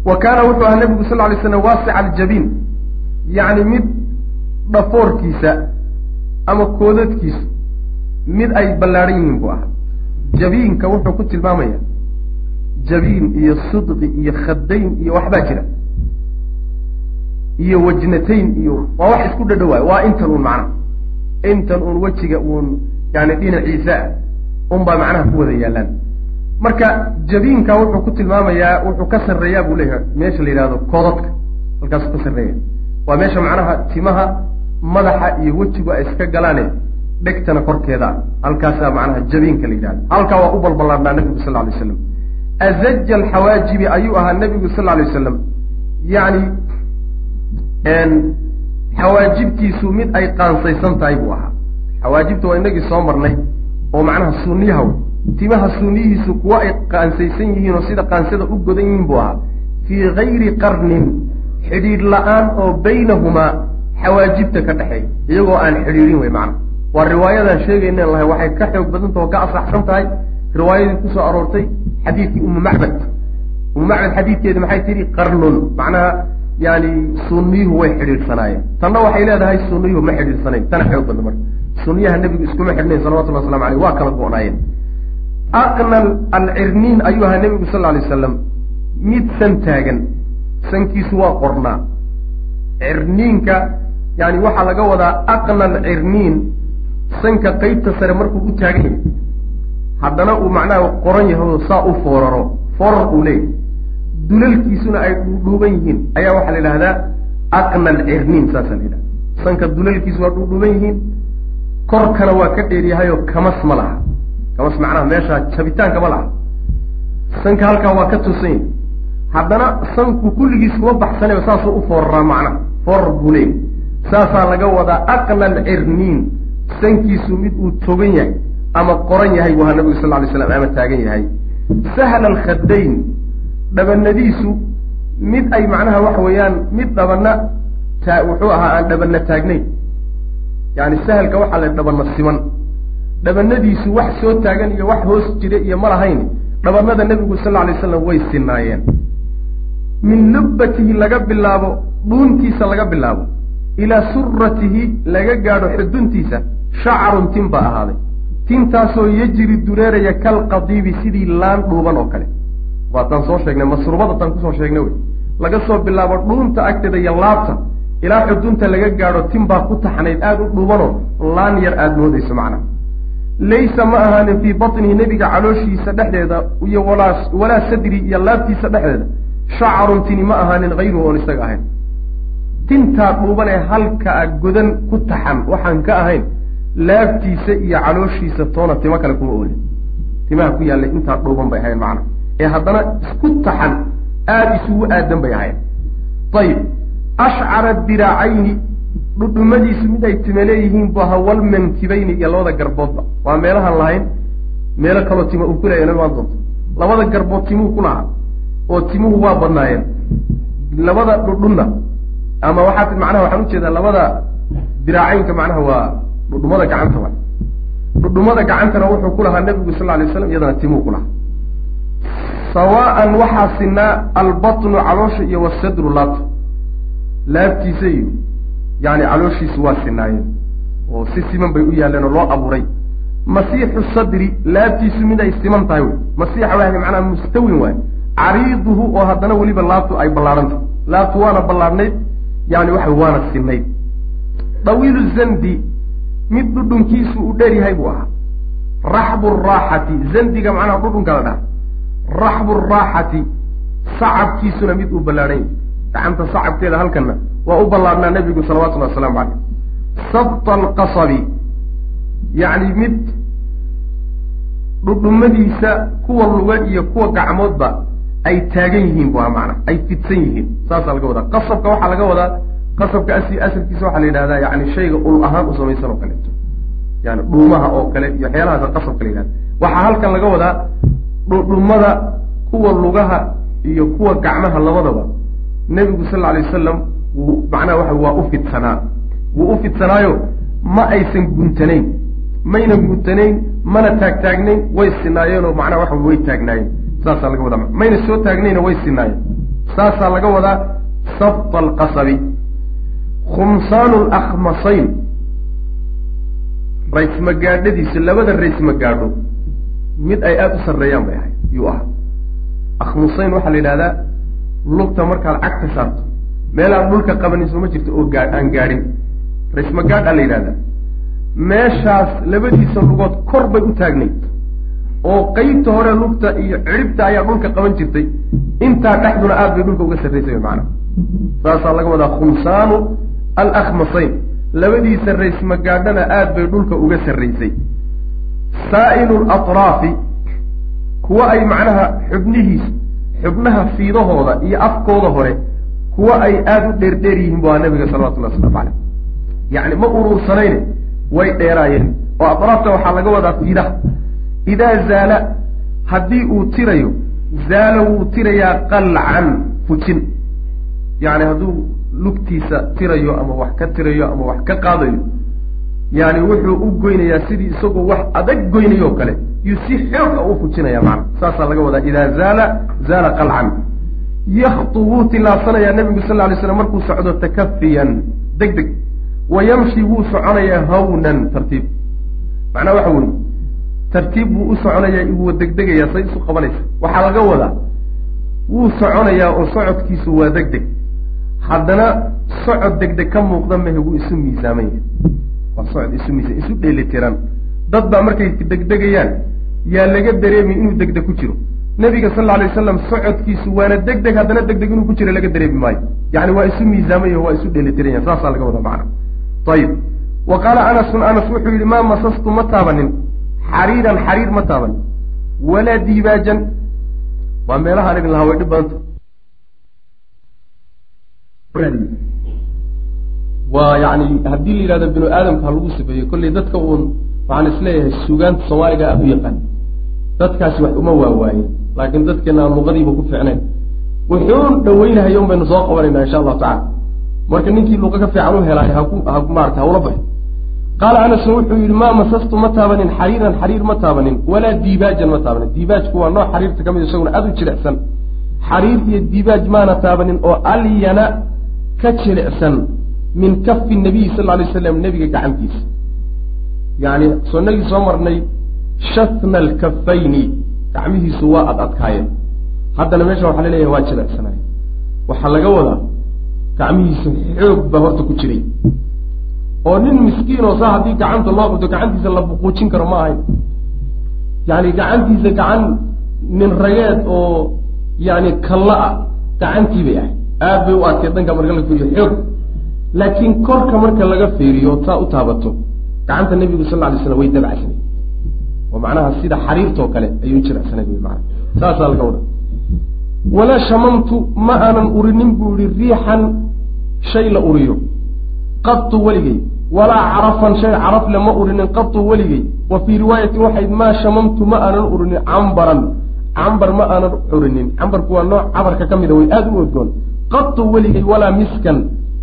wa kaana wuxuu ahaa nebigu sal lay slam waasica aljabiin yacni mid dhafoorkiisa ama koodadkiisu mid ay ballaadhan yihiin buu ahaa. Jabiinka wuxuu ku tilmaamaya jabiin iyo sidqi iyo khadayn iyo waxbaa jira iyo wajnatayn iyo waa wax isku dhadhawaayo waa intan uun macnaha intan uun wejiga uun yani dhinaciisa ah. Unbaa macnaha ku wada yaallaan. Marka jabiinka wuxuu ku tilmaamayaa wuxuu ka sarreeyaa buu leeyahay. Meesha la yidhahdo koodadka halkaasuu ka sarreeya. Waa meesha macnaha timaha madaxa iyo wejigu ay iska galaane dhegtana korkeeda. Ah halkaasaa macnaha jabiinka la yidhahda halkaa waa u balballaadnaa nebigu sal lla alay slam azaja alxawaajibi ayuu ahaa nebigu sal lla alay wasalam yacni xawaajibtiisu mid ay qaansaysan tahay buu ahaa. Xawaajibta waa inagii soo marnay oo macnaha sunniyaha timaha sunniyihiisu kuwa ay qaansaysan yihiin oo sida qaansada u godan yihiin buu ahaa. Fii gayri qarnin xidhiidh la'aan oo baynahumaa xawaajibta ka dhexeeya iyagoo aan xidhiidhin wey macna. Waa riwaayadaan sheegayna lahay waxay ka xoog badantah oo ka asaxsan tahay riwaayadii ku soo aroortay xadiidkii umu macbad. Umu macbad xadiidkeedi maxay tihi qarnun macnaha yani sunniyuhu way xidhiidhsanaayeen. Tanna waxay leedahay sunniyuhu ma xidhiidhsanayn. Tana xoog marka. Sunniyaha nebigu iskuma xidhnayn salawatullah waslamu aleyh waa kala go-naayeen aqnal alcirniin ayuu ahaa nebigu sal lay slam mid san taagan sankiisu waa qornaa. Cirniinka yani waxaa laga wadaa aqnal cirniin sanka qeybta sare markuu u taagan yahay. Haddana uu macnaha qoran yahay oo saa u fooraro foorar uu leeyahy dulalkiisuna ay dhuudhuuban yihiin. Ayaa waxaa la yidhahdaa aqnal cirniin saasa la yidhahda sanka dulalkiisu waa dhuudhuuban yihiin. Korkana waa ka dheeryahayoo kamas ma laha. Kamas macnaha meesha jabitaanka ma laha. Sanka halkaa waa ka tusan yahay haddana sanku kulligiis kuma baxsanayba saasuu u fooraraa macnaha. Foorar buu saasaa laga wadaa aqnal cirniin. Sankiisu mid uu togan yahay ama qoran yahay ahaa nabigu sal ly slam ama taagan yahay. Sahla alkhadayn dhabanadiisu mid ay macnaha waxa weeyaan mid dhabana taa wuxuu ahaa aan dhabana taagnayn. Yani sahalka waxaa la dhabana siman. Dhabanadiisu wax soo taagan iyo wax hoos jira iyo ma lahayn dhabanada nebigu sal lla alay slam way sinaayeen. Min lubbatihi laga bilaabo dhuuntiisa laga bilaabo ilaa suratihi laga gaadho xuduntiisa shacarun tin baa ahaaday. Tintaasoo yejri dureeraya kalqadiibi sidii laan dhuuban oo kale waataan soo sheegnay masruubada taan ku soo sheegnay wey. Laga soo bilaabo dhuunta agteeda iyo laabta. Ilaa xudunta laga gaadho tin baa ku taxnayd aada u dhuubanoo laan yar aada moodayso macnaha laysa ma ahaanin fii batnihi nebiga calooshiisa dhexdeeda iyo walaa walaa sadri iyo laabtiisa dhexdeeda. Shacarun tini ma ahaanin hayruhu oon isaga ahayn. Tintaa dhuuban ee halkaa godan ku taxan waxaan ka ahayn laabtiisa iyo calooshiisa toona timo kale kuma oolin. Timaha ku yaallay intaa dhuuban bay ahayn macna ee haddana isku taxan aada isugu aadan bay ahayn ayib ashcara diraacayni dhudhumadiisu mid ay time leeyihiin bu ahaa walmankibayni iyo labada garboodba waa meelahaan lahayn meelo kaloo tima uu ku leeya imaan doonto. Labada garbood timuhu ku lahaa oo timuhu waa badnaayeen. Labada dhudhunna ama waxaa macnaha waxaan u jeedaa labada diraacaynka macnaha waa dhudhumada gacanta wa dhudhumada gacantana wuxuu ku lahaa nebigu sal lay slam iyadana timuu ku lahaa sawaan waxaa sinaa albatnu caloosha iyo wasadru laabta. Laabtiisa iyo yani calooshiisu waa sinaayeen oo si siman bay u yaaleen oo loo abuuray. Masiixu sadri laabtiisu mid ay siman tahay wey. Masiixa waa macnaha mustawin waay. Cariiduhu oo haddana weliba laabtu ay ballaadhantah laabtu waana ballaadhnayd yani waxa waana sinayd. Dawiilu zandi mid dhudhunkiisu uu dheer yahay buu ahaa. Raxbu raaxati zandiga macnaha dhudhunka la dhaha raxbu raaxati sacabkiisuna mid uu ballaadhan yahay gacanta sacabkeeda halkanna waa u ballaadhnaa nebigu salawatullhi wasalaamu caleyh sabta alqasabi yacni mid dhudhumadiisa kuwa luga iyo kuwa gacmoodba ay taagan yihiin bu aha macna ay fidsan yihiin. Saasaa laga wadaa. Qasabka waxaa laga wadaa qasabka asalkiisa waxaa la yidhahdaa yani shayga ul ahaan u samaysan oo kaleeto yani dhuumaha oo kale iyo waxyaalahaasa qasabka la yidhahda waxaa halkan laga wadaa dhudhumada kuwa lugaha iyo kuwa gacmaha labadaba. Nebigu sal alay wasalam wuu macnaha waxa waa u fidsanaa. Wuu u fidsanaayo ma aysan guntanayn. Mayna guntanayn mana taagtaagnayn way sinaayeenoo macnaha waxa way taagnaayeen. Saasaa laga wadaa. Mayna soo taagnayna way sinaayeen saasaa laga wadaa sabta alqasabi. Khumsaanu lakhmasayn raysmagaadhadiisu labada raysmagaadho mid ay aada u sarreeyaan bay ahayd yuu ahaa. Akhmusayn waxaa la yidhahdaa lugta markaad cagta saarto meelaan dhulka qabanin sooma jirto oo gaa aan gaadhin raysmagaadhaa la yidhahdaa meeshaas labadiisa lugood kor bay u taagnayd oo qeybta hore lugta iyo cidhibta ayaa dhulka qaban jirtay. Intaa dhexduna aad bay dhulka uga sarraysay macana saasaa laga wadaa khumsaanu alakhmasayn labadiisa raysmagaadhana aad bay dhulka uga sarraysay saa'ilu latraafi kuwa ay macnaha xubnihiis xubnaha fiidahooda iyo afkooda hore kuwa ay aada u dheerdheer yihiin bu aa nabiga salawatullahi waslamu caleyh yacni ma uruursanayne way dheeraayeen. Oo atraafta waxaa laga wadaa fiidaha. Idaa zaala haddii uu tirayo zaala wuu tirayaa qalcan fujin. Yacni hadduu lugtiisa tirayo ama wax ka tirayo ama wax ka qaadayo yani wuxuu u goynayaa sidii isagoo wax adag goynayo o kale. Yuu si xooga u fujinaya macana saasaa laga wadaa idaa zaala zaala qalcan. Yaktu wuu tilaabsanayaa nabigu sal lay slam markuu socdo takafiyan deg deg wa yamshi wuu soconayaa hawnan tartiib. Macnaa waxa weeye tartiib buu u soconayaa wuu degdegayaa say isu qabanaysa. Waxaa laga wadaa wuu soconayaa oo socodkiisu waa deg deg haddana socod degdeg ka muuqda mehe wuu isu miisaaman yahay waa socod isu miisa isu dheelitiran dad baa markay degdegayaan yaa laga dareemi inuu degdeg ku jiro. Nabiga sal alay wasalam socodkiisu waana deg deg haddana deg deg inuu ku jiro laga dareemi maayo. Yani waa isu miisaamay waa isu dheelitiran yahay saasaa laga wada macna ayib wa qaala anasun anas wuxuu yihi maa masastu ma taabanin. Xariiran xariir ma taabanin. Walaa diibaajan. Waa meelaha an idin lahaa way dhib badanta waa yani haddii la yidhahdo binu aadamka ha lagu sifeeyo kolley dadka uun waxaan is leeyahay sugaanta soomaaliga aada u yaqaan. Dadkaasi wax uma waawaayen laakiin dadkeena aan luqadiiba ku fiicnayn. Wuxuun dhaweynahayo un baynu soo qabanayna insha allahu tacala marka ninkii luqa ka fiican u helaayo haku ha maarata hawla baxo qaala anasun wuxuu yihi maa masastu ma taabanin xariiran xariir ma taabanin walaa diibaajan ma taabanin diibaajku waa nooc xariirta ka mid isaguna aada u jilicsan. Xariir iyo diibaaj maana taabanin oo alyana ka jilicsan min kafi nabiyi sal alay slam nebiga gacantiisa. Yani sunnagii soo marnay shatna alkafayni gacmihiisu waa ad adkaayeen. Haddana meesha waxaa la leeyahay waa jilicsanay waxaa laga wadaa gacmihiisa xoog baa horta ku jiray. Oo nin miskiin oo saa haddii gacanta loo qabto gacantiisa la buquujin karo ma ahayn yani gacantiisa gacan nin rageed oo yani kalla ah gacantii bay ahayd aad bay u danka marka la fiiriyo xoog laakiin korka marka laga fiiriyo saa u taabato gacanta nebigu sal lay slam way dabcsanay oo macnaha sida xariirtoo kale ayuu jiracsanay wy maana saasaa laga wada walaa shamamtu ma aanan urinin buu yihi riixan shay la uriyo. Qatu weligay. Walaa carafan shay carafle ma urinin qatu weligay. Wa fii riwaayatin waxayd maa shamamtu ma aanan urinin cambaran. Cambar ma aanan urinin. Cambarku waa nooc cabarka ka mida way aada u odgoon qatu weligay walaa miskan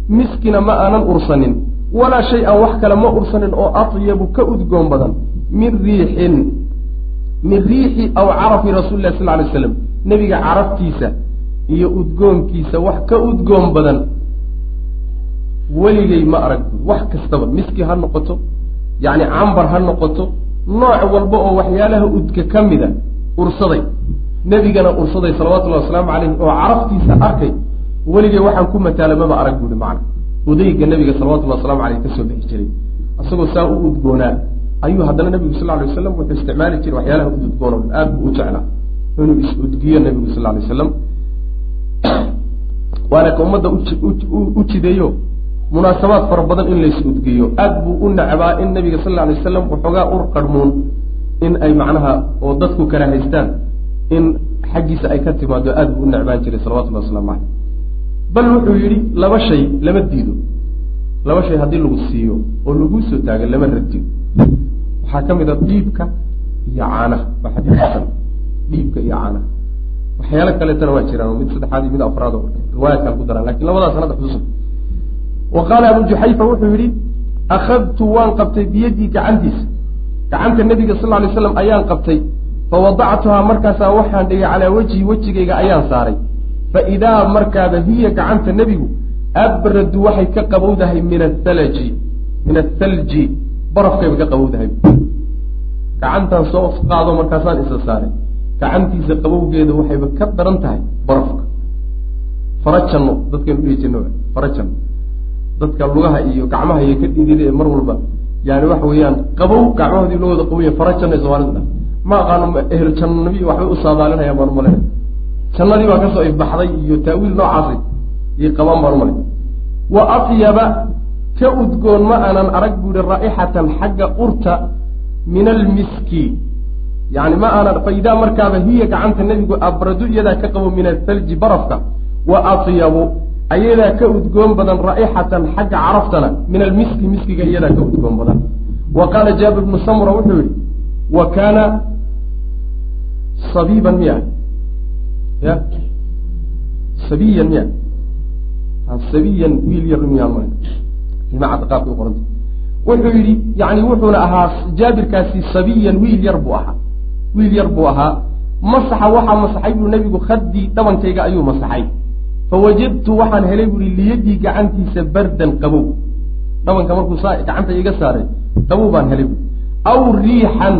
miskina ma aanan ursanin. Walaa shay an wax kale ma ursanin oo atyabu ka udgoon badan. Min riixin min riixi aw carafi rasuuli lah sal lay slam nebiga caraftiisa iyo udgoonkiisa wax ka udgoon badan. Weligay ma arag wax kastaba miski ha noqoto yacni cambar ha noqoto nooc walba oo waxyaalaha udka ka mida ursaday. Nebigana ursaday salawatullahi wasalaamu caleyh oo caraftiisa arkay weligay waxaan ku mataala maba arag buuhi macna. Udayga nebiga salawatullahi waslamu aleyh ka soo bixi jiray. Isagoo saa u udgoonaa ayuu haddana nebigu sal lay waslam wuxuu isticmaali jiray waxyaalaha ududgoon o dhan aad buu u jeclaa inuu is-udgiyo nebigu sal lay wasalam waana ka ummadda u jideeyo munaasabaad fara badan in lays udgiyo. Aad buu u necbaa in nebiga sal lay wasalam waxoogaa ur qarhmuun in ay macnaha oo dadku kala haystaan in xaggiisa ay ka timaado aad buu u necbaan jiray salawatullahi waslamu caleyh bal wuxuu yidhi laba shay lama diido. Laba shay haddii lagu siiyo oo laguu soo taaga lama radiyo waxaa ka mid a dhiibka iyo caanaha. Waa xadiis dhiibka iyo caanaha. Waxyaalo kaleetana waa jiraan. Mid saddexaad iyo mid afraad oo riwaayad kale ku daraan. Lakin labadaa sanada xusuusa wa qaala abu juxayfa wuxuu yidhi akhadtu waan qabtay biyadii gacantiisa. Gacanta nebiga sal lay slam ayaan qabtay. Fa wadactuhaa markaasaa waxaan dhigay calaa wejhi wejigayga ayaan saaray fa idaa markaaba hiya gacanta nebigu abradu waxay ka qabowdahay min athalaji min athalji barafkayba ka qabowdahay gacantaan soo qaado markaasaan isa saaray gacantiisa qabowgeeda waxayba ka daran tahay barafka farajanno dadkaynu dhihi jirna farajanno dadka lugaha iyo gacmaha iyo ka dhidida ee mar walba yani waxa weeyaan qabow gacmahoodii lugooda qaboya farajanna soomaalida dha ma aqaano ehel jannanabi waxbay u saadaalinayaan baan umale jannadii baa ka soo ifbaxday iyo taawiil noocaasay iyo qabaan baan umale wa atyaba ka udgoon ma aanan arag buu yihi raa'ixatan xagga urta min almiski yani ma aanan faidaa markaaba hiya gacanta nebigu abradu iyadaa ka qabo min athalji barafka. Wa atyabu ayadaa ka udgoon badan raa'ixatan xagga caraftana min almiski miskiga iyadaa ka udgoon badan. Wa qaala jaabir bnu samura wuxuu yihi wa kaana sabiiban miya ya? Sabiyan miya sabiyan wiil yar miyaa ma himacadda qaabkay uqoranta wuxuu yidhi yani wuxuuna ahaa jaabirkaasi sabiyan wiil yar buu ahaa. Wiil yar buu ahaa. Masaxa waxaa masaxay buu nebigu khaddii dhabankayga ayuu masaxay. Fawajadtu waxaan helay buui liyadii gacantiisa bardan qabow. Dhabanka markuu saa gacanta iga saaray qabow baan helay. Bui aw riixan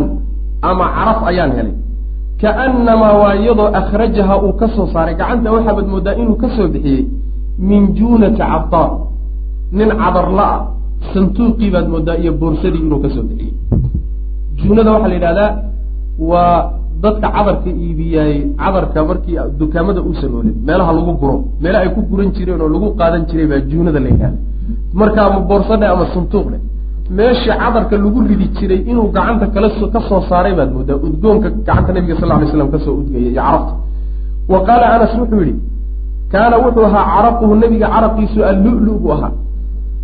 ama caraf ayaan helay kaannamaa waa iyadoo akhrajaha uu ka soo saaray. Gacanta waxaabaad moodaa inuu ka soo bixiyey. Min juunati cabdaar nin cadarla-a santuuqii baad moodaa iyo boorsadii inuu ka soo bixiyey. Juunada waxaa la yidhahdaa waa dadka cadarka iibiyaay cadarka markii dukaamada uusan oolin. Meelaha lagu guro. Meela ay ku guran jireen oo lagu qaadan jiray baa juunada la yidhahda marka ama boorsadhe ama santuuqdhe meeshii cadarka lagu ridi jiray inuu gacanta kala ka soo saaray baad moodaa. Udgoonka gacanta nabiga sal ly slam ka soo udgaya iyo carabta wa qaala anas wuxuu yihi kaana wuxuu ahaa caraquhu nebiga caraqiisu allulu buu ahaa.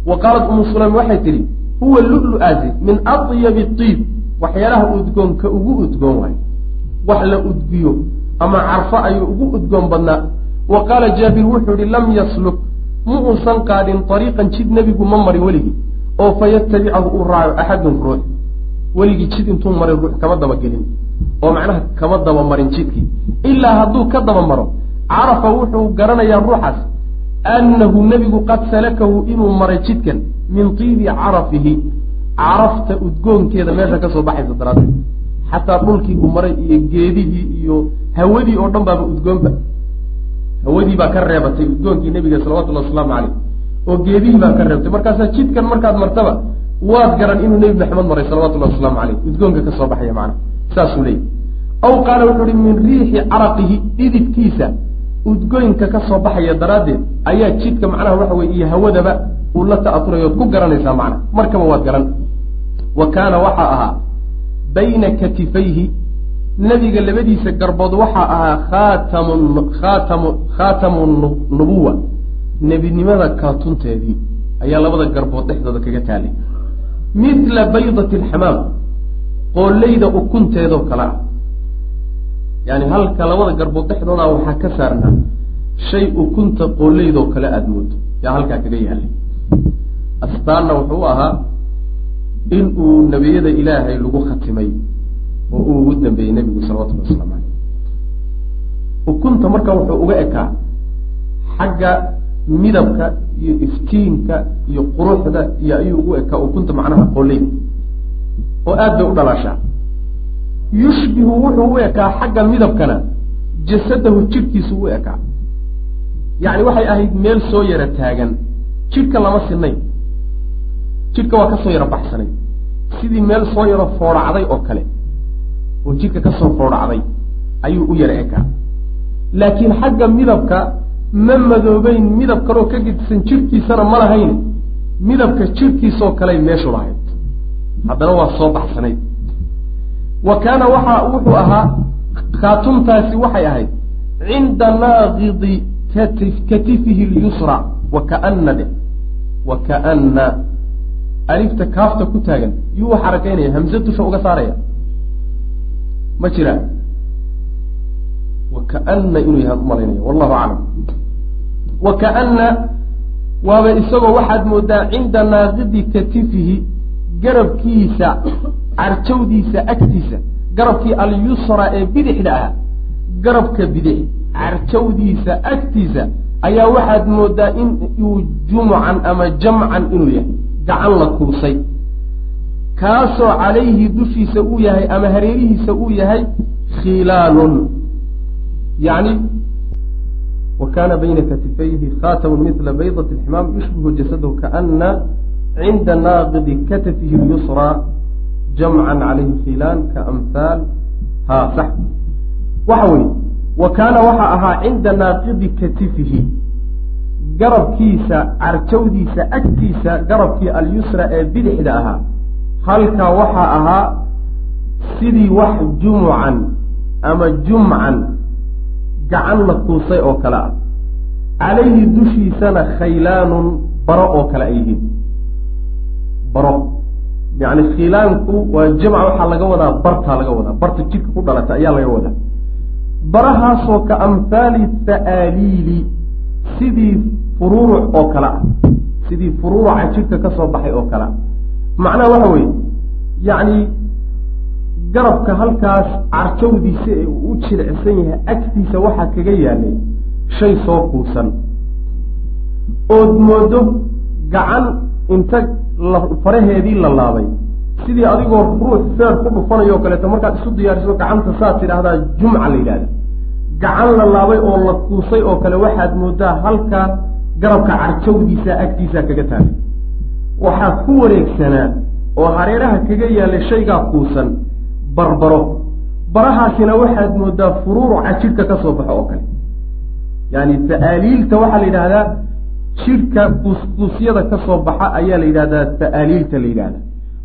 Wa qaalat umu sulaym waxay tidhi huwa lulu-aasi min atyabi tiib waxyaalaha udgoonka ugu udgoon waayo. Wax la udgiyo ama carfo ayuu ugu udgoon badnaa. Wa qaala jaabir wuxuu yihi lam yasluk. Ma uusan qaadin ariiqan jid nebigu ma marin weligii oo fa yatabicahu uu raaco axadun ruux weligii jid intuu maray ruux kama dabagelin oo macnaha kama daba marin jidkii. Ilaa hadduu ka daba maro carafa wuxuu garanayaa ruuxaas annahu nebigu qad salakahu inuu maray jidkan min tiibi carafihi. Carafta udgoonkeeda meesha ka soo baxaysa daraaddeed. Xataa dhulkii uu maray iyo geedihii iyo hawadii oo dhan baaba udgoonba hawadii baa ka reebatay udgoonkii nebiga salawatullahi wasalaamu caleyh oo geedihii baa ka reebtay. Markaasaa jidkan markaad martaba waad garan inuu nebi maxamed maray salawatullahi wasalaamu caleyh udgoonka ka soo baxaya macana saasuu leeyay aw qaala wuxuu uhi min riixi caraqihi dhididkiisa udgoynka ka soo baxaya daraaddeed ayaa jidka macnaha waxa weye iyo hawadaba uu la ta'aturayo ood ku garanaysaa macna. Markaba waad garan. Wa kaana waxaa ahaa bayna katifayhi. Nebiga labadiisa garbood waxaa ahaa khaatamu khaatamu khaatamu nubuwa nebinimada kaatunteedii ayaa labada garbood dhexdooda kaga taalay mithla baydati alxamaam qooleyda ukunteedoo kale ah. Yani halka labada garbood dhexdooda waxaa ka saarnaa shay ukunta qoolaydoo kale aada moodo yaa halkaa kaga yaalay astaanna wuxuu ahaa in uu nebiyada ilaahay lagu khatimay oo uu ugu dambeeyey nebigu salawatullhi waslamu caleyh ukunta marka wuxuu uga ekaa xagga midabka iyo iftiinka iyo quruxda iyo ayuu ugu ekaa ukunta macnaha qooleyda oo aad bay u dhalaashaa. Yushbihu wuxuu u ekaa xagga midabkana jasadahu jidhkiisu u ekaa. Yacni waxay ahayd meel soo yara taagan jidhka lama sinayn jidhka waa ka soo yaro baxsanay. Sidii meel soo yaro foodhacday oo kale oo jidhka ka soo foodhacday ayuu u yara ekaa. Laakiin xagga midabka ma madoobeyn midab kaloo ka gedisan jidhkiisana ma lahayn. Midabka jidhkiisoo kaley meeshu lahayd. Haddana waa soo baxsanayd. Wa kaana waxa wuxuu ahaa khaatumtaasi waxay ahayd cinda naaqidi katif katifihi lyusra wa kaana de wa kaana alifta kaafta ku taagan. Yuu u xarakaynaya hamse dusha uga saaraya. Ma jiraa wa kaana inuu yahaan u malaynaya wallahu aclam wa kaana waaba isagoo waxaad moodaa cinda naaqidi katifihi garabkiisa carjawdiisa agtiisa garabkii alyusra ee bidixda ah garabka bidix carjawdiisa agtiisa ayaa waxaad moodaa in uu jumucan ama jamcan inuu yahay gacan la kuusay kaasoo calayhi dushiisa uu yahay ama hareerihiisa uu yahay khilaalun. Yani wa kaana bayna katifayhi khatamun midla baydat lximaam yushbihu jasadahu kaana cinda naaqidi katafihi lyusraa jamcan calayhi khilaan kaamhaal ha sax. Waxa weye wa kaana waxa ahaa cinda naaqidi katifihi garabkiisa carjawdiisa agtiisa garabkii alyusra ee bidixda ahaa. Halkaa waxaa ahaa sidii wax jumucan ama jumcan gacan la kuusay oo kale ah. Calayhi dushiisana khaylaanun baro oo kale ay yihiin. Baro. Yacni khilaanku waa jamca waxaa laga wadaa bartaa laga wadaa. Barta jidhka ku dhalata ayaa laga wadaa. Barahaasoo ka amhaali tha'aaliili sidii furuuruc oo kale ah. Sidii furuuruca jidhka ka soo baxay oo kale ah. Macnaha waxa weeye yacni garabka halkaas carjawdiisa ee uu u jilicsan yahay agtiisa waxaa kaga yaalay shay soo kuusan ood moodo gacan inta faraheedii la laabay. Sidii adigoo ruux feer ku dhufanayo o kaleeto markaad isu diyaariso gacanta saad tidhaahdaa jumca la yidhahda gacan la laabay oo la kuusay oo kale waxaad moodaa halka garabka carjawdiisa agtiisa kaga taagay. Waxaa ku wareegsanaa oo hareeraha kaga yaallay shaygaa kuusan barbaro. Barahaasina waxaad moodaa furuuruca jidhka ka soo baxo oo kale. Yaani ta'aaliilta waxaa la yidhaahdaa jidhka kuuskuusyada ka soo baxa ayaa la yidhahdaa ta'aaliilta la yidhahdaa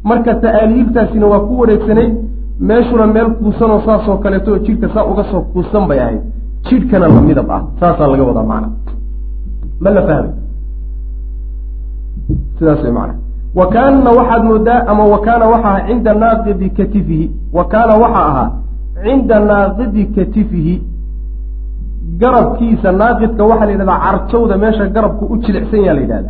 marka ta'aaliiltaasina waa ku wareegsanayd meeshuna meel kuusanoo saasoo kaleeto oo jidhka saa uga soo kuusan bay ahayd. Jidhkana la midab ah saasaa laga wadaa macna. Ma la fahmay sidaas way macna wa kaana waxaad moodaa ama wa kaana waxa ahaa cinda naaqidi katifihi. Wa kaana waxa ahaa cinda naaqidi katifihi. Garabkiisa naaqidka waxaa la yidhahdaa carjawda meesha garabku u jilicsan yaha la yidhahda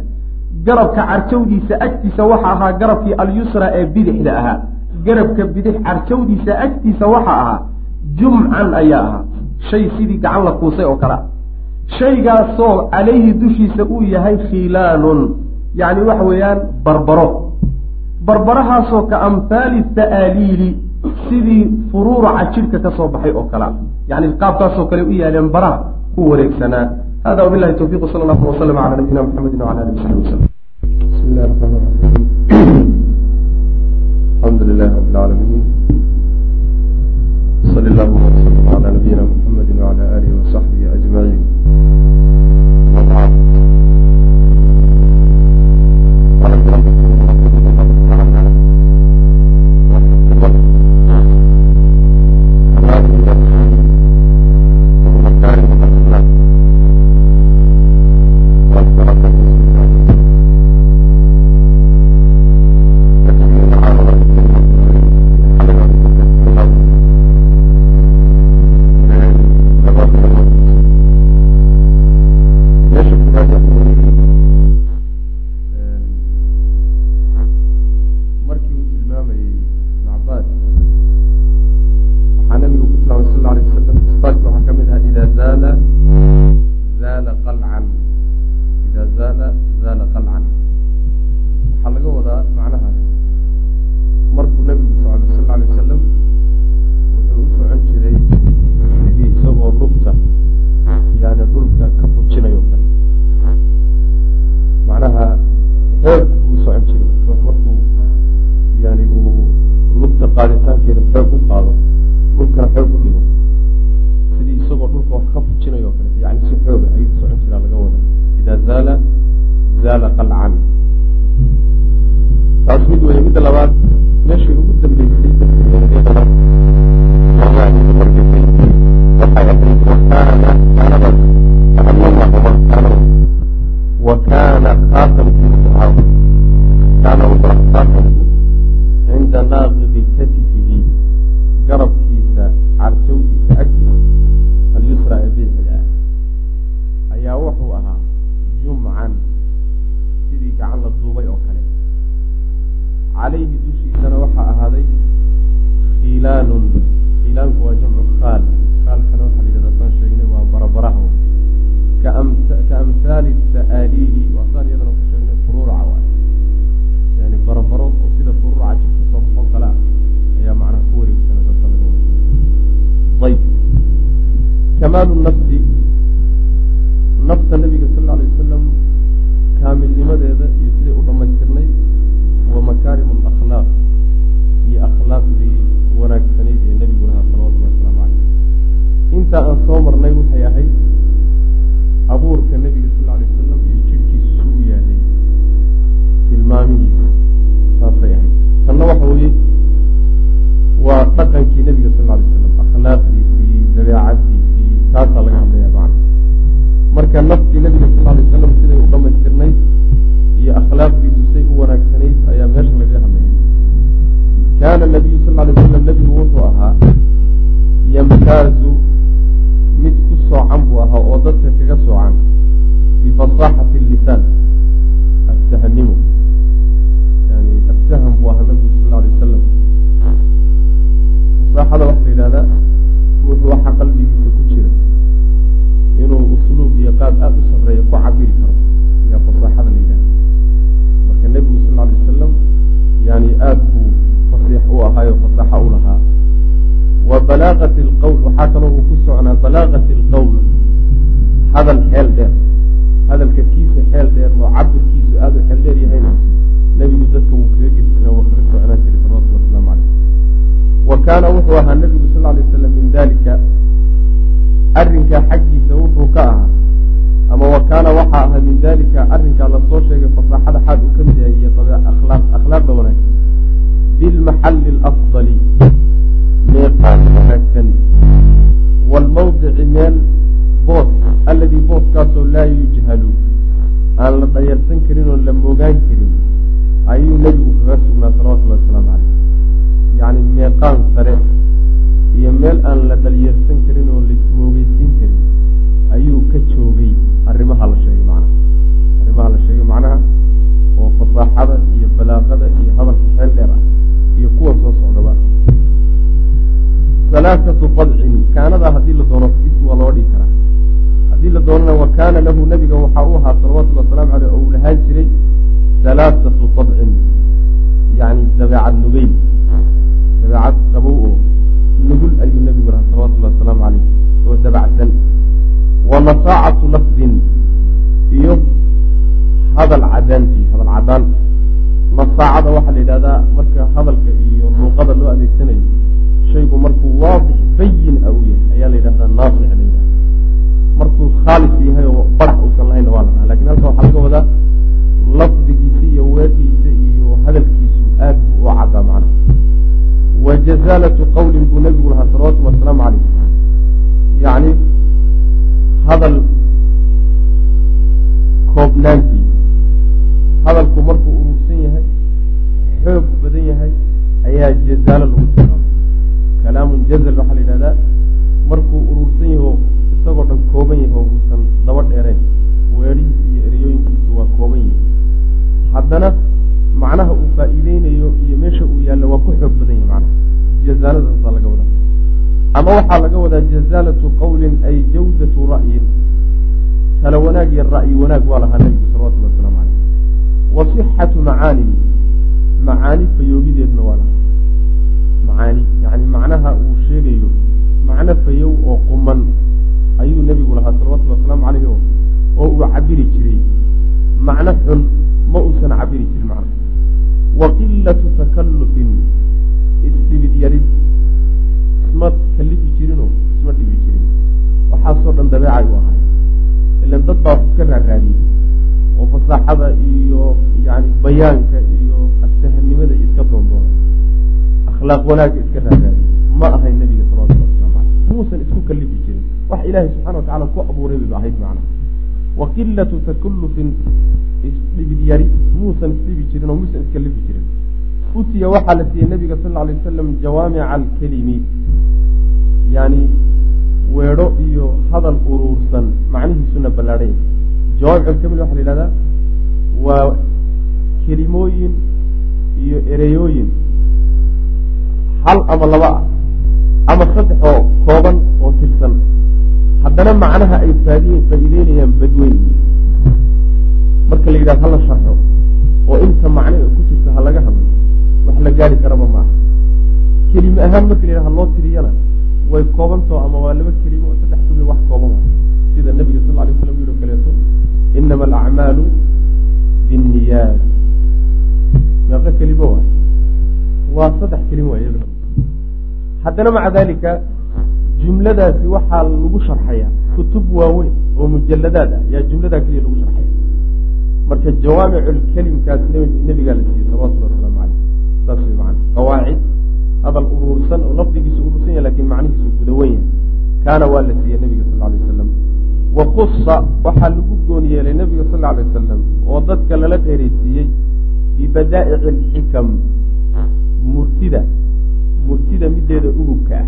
garabka carjawdiisa agtiisa waxa ahaa garabkii alyusra ee bidixda ahaa. Garabka bidix carjawdiisa agtiisa waxa ahaa. Jumcan ayaa ahaa. Shay sidii gacan la kuusay oo kale. Shaygaasoo calayhi dushiisa uu yahay khilaalun yacni waxa weeyaan barbaro. Barbarahaasoo ka amhaali tha'aaliili sidii furuuraca jidhka ka soo baxay oo kalea yacni qaabkaasoo kale u yaaleen baraha ku wareegsanaa. Hada wabilahi towfiq sala allahu wasalam cala nabiyina muxamedi wala alihi wasaxbi wasalam bismi llahi raxmaan raxiim alxamdu lilahi rabi lcaalamiin sali allahuma wasalam cala aan la dayarsan karin oon la moogaan karin ayuu nebigu kaga sugnaa salawatullahi wasalaamu caleyh yacni meeqaan sare iyo meel aan la dhalyarsan karin oo laismoogeysiin karin ayuu ka joogay arrimaha la sheegay macnaha. Arrimaha la sheegay macnaha oo fasaaxada iyo balaaqada iyo hadalka xeel dheer ah iyo kuwa soo socdaba halaaatu dabcin kaanadaa haddii la doono haddii la doonana wa kaana lahu nebiga waxaa u ahaa salawatullhi wasalaamu caleyh oo uu lahaan jiray halaaatu dabcin yani dabeecad nugeyn dabeecad qabow oo nugul ayuu nebigu lahaa salawatullahi wasalaamu caleyh oo dabacsan. Wa nasaacatu lafdin iyo hadal cadaantii hadal cadaan nasaacada waxaa la yidhahdaa marka hadalka iyo luuqada loo adeegsanayo shaygu markuu waadix bayin a u yahay ayaa la yidhahdaa naasix markuu khaalis yahay oo barax uusan lahaynna waa la dhaha laakiin halka waxaa laga wadaa lafdigiisa iyo weedhiisa iyo hadalkiisu aad buu u caddaa macnaha. Wa jazaalatu qawlin buu nebigu lahaa salawatullhi wasalaamu caleyh yacni hadal koobnaantii hadalku markuu urursan yahay xoog badan yahay ayaa jazaalo lagu tilmaamay kalaamun jazal waxaa la yidhahdaa markuu urursan yaho isagoo dhan kooban yahay oo uusan daba dheerayn weedhihiisa iyo ereyooyinkiisu waa kooban yahay haddana macnaha uu faa'iideynayo iyo meesha uu yaallo waa ku xoog badan yahay macnaha jazaaladaasaa laga wadaa. Ama waxaa laga wadaa jazaalatu qawlin ay jawdatu ra'yin. Tala wanaag iyo ra'yi wanaag waa lahaa nebigu salawatullahi waslamu caleyh wa sixatu macaanin macaani fayoobideedna waa lahaa. Macaani yani macnaha uu sheegayo macno fayow oo quman ayuu nebigu lahaa salawatullhi wasalaamu caleyh o oo uu cabiri jiray. Macno xun ma uusan cabiri jirin macna wa qilatu takallufin isdhibid yarid. Isma kalifi jirinoo isma dhibi jirin. Waxaasoo dhan dabeecay u ahay. Ilan dad baa wax iska raaraadiyey oo fasaaxada iyo yani bayaanka iyo aftahanimada iska doondoonay akhlaaq wanaagga iska raaraadiyey ma ahayn nebiga salawatulli waslamu caleyh muusan isku kalifi wax ilaahay subxana wa tacala ku abuuray bayba ahayd macna. Wa qilatu takallufin isdhibid yari muusan isdhibi jirin oo muusan iskalifi jirin. Utiya waxaa la siiyey nabiga sal lla alay wasalam jawaamica alkelimi yani weedho iyo hadal uruursan macnihiisuna ballaadhan yahay jawaamic alkamil waxa la yidhahdaa waa kelimooyin iyo ereyooyin. Hal ama laba ah ama saddex oo kooban oo tirsan haddana macnaha ay faa'iideynayaan badweyn marka la yidhahdo hala sharxo oo inta macne ku jirta ha laga hadlo wax la gaari karaba maaha kelime ahaan marka la yidhahdo loo tiriyana way koobantao ama waa laba kelimo oo saddex jumle wax kooban sida nabiga sal alay slam yidhi o kaleeto inama alacmaalu binniyaat meeqo kelimo waay. Waa saddex kelimo haddana maca dalika jumladaasi waxaa lagu sharxayaa kutub waaweyn oo mujaladaad ah. Yaa jumladaa keliya lagu sharxaya. Marka jawaamiculkelimkaas nebigaa la siiyey salawatullhi wasalaamu caleyh saas way macana qawaacid hadal uruursan oo lafdigiisu urursan yahay laakiin macnihiisu gudawan yahay. Kaana waa la siiyey nebiga sal alay wasalam wa kusa waxaa lagu goon yeelay nebiga sal alay wasalam oo dadka lala dheeraysiiyey bibadaa'ici alxikam murtida. Murtida mideeda ugubka ah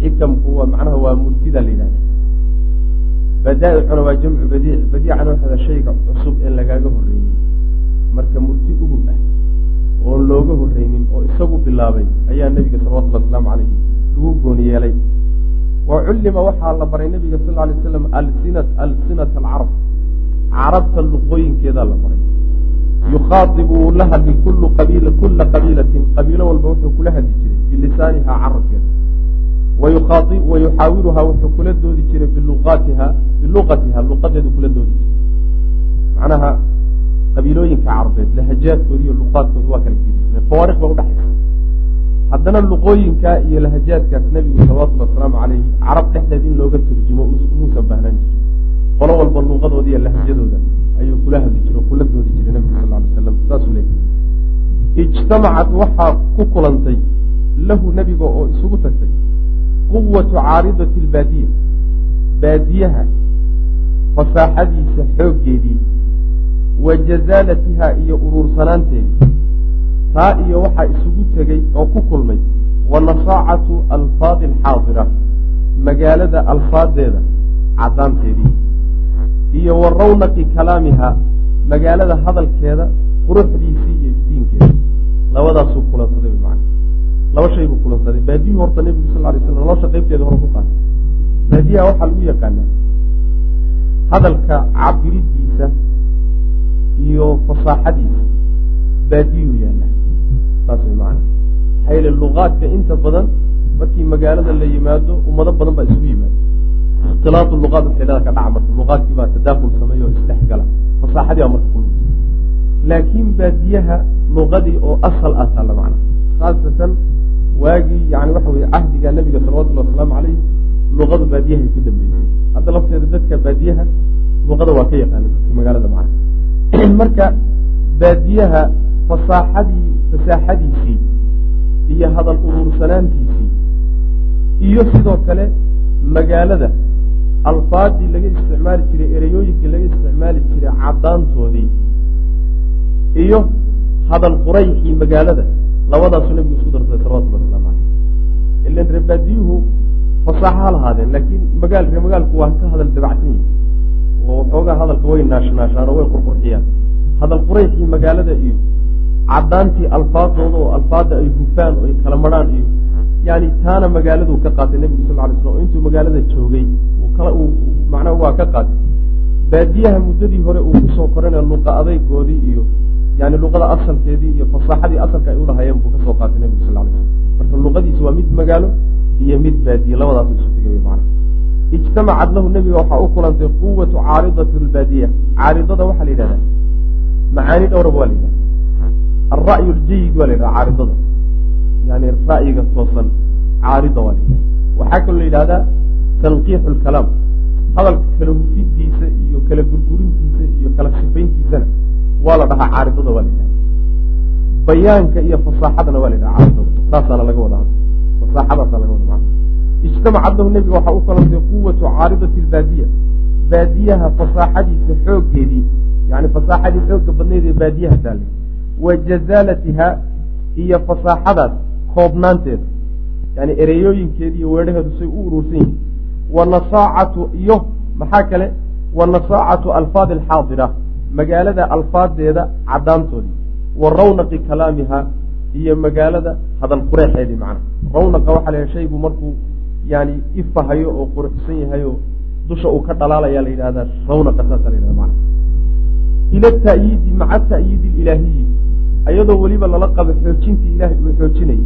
xikamku macnaha waa murtida la yidhahda badaa'icuna waa jamcu badiic badiicana waxaada shayga cusub een lagaaga horreynin marka murti ugub ah oon looga horreynin oo isagu bilaabay ayaa nebiga salawatullhi wasalaamu calayhi lagu goon yeelay wa cullima waxaa la baray nebiga sal lla lay slam alsinat alsinata alcarab carabta luqooyinkeedaa la baray yukhaadibu la hadli kulla qabiilatin qabiilo walba wuxuu kula hadli jiray bilisaanihaa carabkeeda wa yuxaawiruhaa wuxuu kula doodi jiray biluqaatiha biluqatiha luqadeedu kula doodi jiray macnaha qabiilooyinka carabeed lahajaadkooda iyo waa kala gedisna fawaariq baa udhaxaysa haddana luqooyinka iyo lahajaadkaas nebigu salawatullhi wasalaamu calayhi carab dhexdeed in looga turjumo muusan baahnaan jirin qolo walba luuqadooda iyo lahajadooda ayuu kula hadli jire oo kula doodi jiray nebigu sal lay slam saasuu leeyay ijtamacat waxaa ku kulantay lahu nebiga oo isugu tagtay quwatu caaridati albaadiya baadiyaha fasaaxadiisa xooggeedii wa jazaalatiha iyo uruursanaanteedii taa iyo waxaa isugu tegey oo ku kulmay wa nasaacatu alfaadi alxaadira magaalada alfaadeeda caddaanteedii iyo wa rawnaqi kalaamiha magaalada hadalkeeda quruxdiisii iyo iftiinkeeda labadaasuu kulansaday laba shay buu kulansaday baadiyuhu horta nebigu sal lay slam nolosha qaybteeda hore ku qaatay baadiyaha waxaa lagu yaqaanaa hadalka cabiridiisa iyo fasaaxadiisa. Baadiyuu yaalla saas way macana maxaa yeele luqaadka inta badan markii magaalada la yimaado ummado badan baa isugu yimaado ikhtilaatu luqaad waxeelada ka dhaca marka. Luqaadkii baa tadaakul sameeya isdhexgala. Fasaaxadii baa marka kulmi laakiin baadiyaha luqadii oo asal ah taalla macna. Khaasatan waagii yani waxa weye cahdiga nebiga salawatullahi wasalaamu calayh luqadu baadiyahay ku dambeysay hadda lafteeda dadka baadiyaha luqada waa ka yaqaana dadka magaalada macna marka baadiyaha fasaaxadii fasaaxadiisii iyo hadal uruursanaantiisii iyo sidoo kale magaalada alfaadii laga isticmaali jiray ereyooyinkii laga isticmaali jiray caddaantoodii iyo hadal qurayxii magaalada labadaasuu nebigu isku darsaday salawatullah waslamu caleyh ilan reebaadiyuhu fasaaxo ha lahaadeen laakiin magaal ree magaalku waa ka hadal dabacsan yihi oo waxoogaa hadalka way naashnaashaan oo way qurqurxiyaan. Hadal qurayxii magaalada iyo caddaantii alfaadooda oo alfaadda ay hufaan oo ay kala marhaan iyo yani taana magaaladuu ka qaatay nebigu sal lay slam oo intuu magaalada joogay macnaha waa ka qaatay. Baadiyaha muddadii hore uu ku soo korana luqa adaygoodii iyo yani luqada asalkeedii iyo fasaaxadii asalka ay ulahayeen buu ka soo qaatay nebigu sal lay slam marka luqadiisu waa mid magaalo iyo mid baadiye labadaas isu tegay mana ijtamacad lahu nebiga waxaa u kulantay quwatu caaridati lbaadiya caaridada waxaa la yidhahdaa. Macaani dhowraba waa la yidhahda alra'yu ljayid waa la yidhahda caaridada. Yani ra'yiga toosan caarida waa la yidhahda waxaa kaloo la yidhahdaa tanqiixu lkalaam hadalka kala hufidiisa iyo kala gurgurintiisa iyo kala sifayntiisana waa la dhahaa caaridada waa la yidhahda bayaanka iyo fasaaxadana waa la yidhaha caaridada saasaana laga wada hadla fasaaxadaasaa laga wada macna ijtamacad lahu nebiga waxaa u kalantay quwatu caaridati lbaadiya baadiyaha fasaaxadiisa xooggeedii yani fasaaxadii xooga badneed ee baadiyaha taallay wa jazaalatiha iyo fasaaxadaas koobnaanteeda yani ereyooyinkeedi iyo weedhaheedu say u urursan yihiin. Wa nasaacatu iyo maxaa kale? Wa nasaacatu alfaadi alxaadira magaalada alfaadeeda caddaantoodii wa rawnaqi kalaamiha iyo magaalada hadal qureexeedii macna. Rawnaqa waxaa la shaygu markuu yani ifahayo oo quruxsan yahay oo dusha uu ka dhalaalaya la yidhahdaa rawnaqa saasa la yhahda mana ila ta'yiidi maca ta'yiidi ilaahiyi ayadoo weliba lala qabo xoojintii ilaahay uu xoojinayay.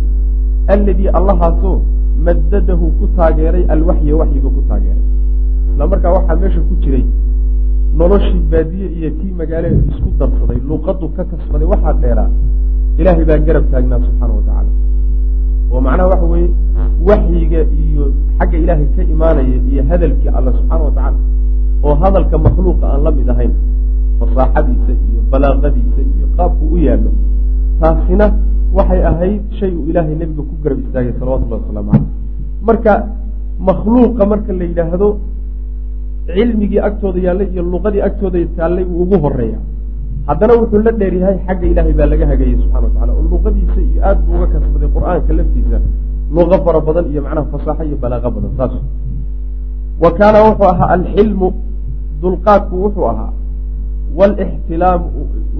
Alladii allahaasoo madadahu ku taageeray alwaxya waxyiga ku taageeray. Isla markaa waxaa meesha ku jiray noloshii baadiye iyo tii magaale isku darsaday luuqadu ka kasbaday waxaa dheeraa ilaahay baa garab taagnaa subxaana wa tacaala. Oo macnaha waxa weeye waxyiga iyo xagga ilaahay ka imaanaya iyo hadalkii alla subxaana wa tacaala oo hadalka makhluuqa aan la mid ahayn fasaaxadiisa iyo balaaqadiisa iyo qaabku u yaallo taasina waxay ahayd shay uu ilaahay nebiga ku garab istaagay salawatullahi wasalaamu caleyh marka makhluuqa marka la yidhaahdo cilmigii agtooda yaallay iyo luqadii agtooda taallay uu ugu horreeya haddana wuxuu la dheer yahay xagga ilaahay baa laga hagayey subxana wa tacala oo luqadiisa iyo aad buu uga kasbaday qur'aanka laftiisa luqo fara badan iyo macnaha fasaaxo iyo balaaqo badan saas. Wa kaana wuxuu ahaa alxilmu dulqaadku wuxuu ahaa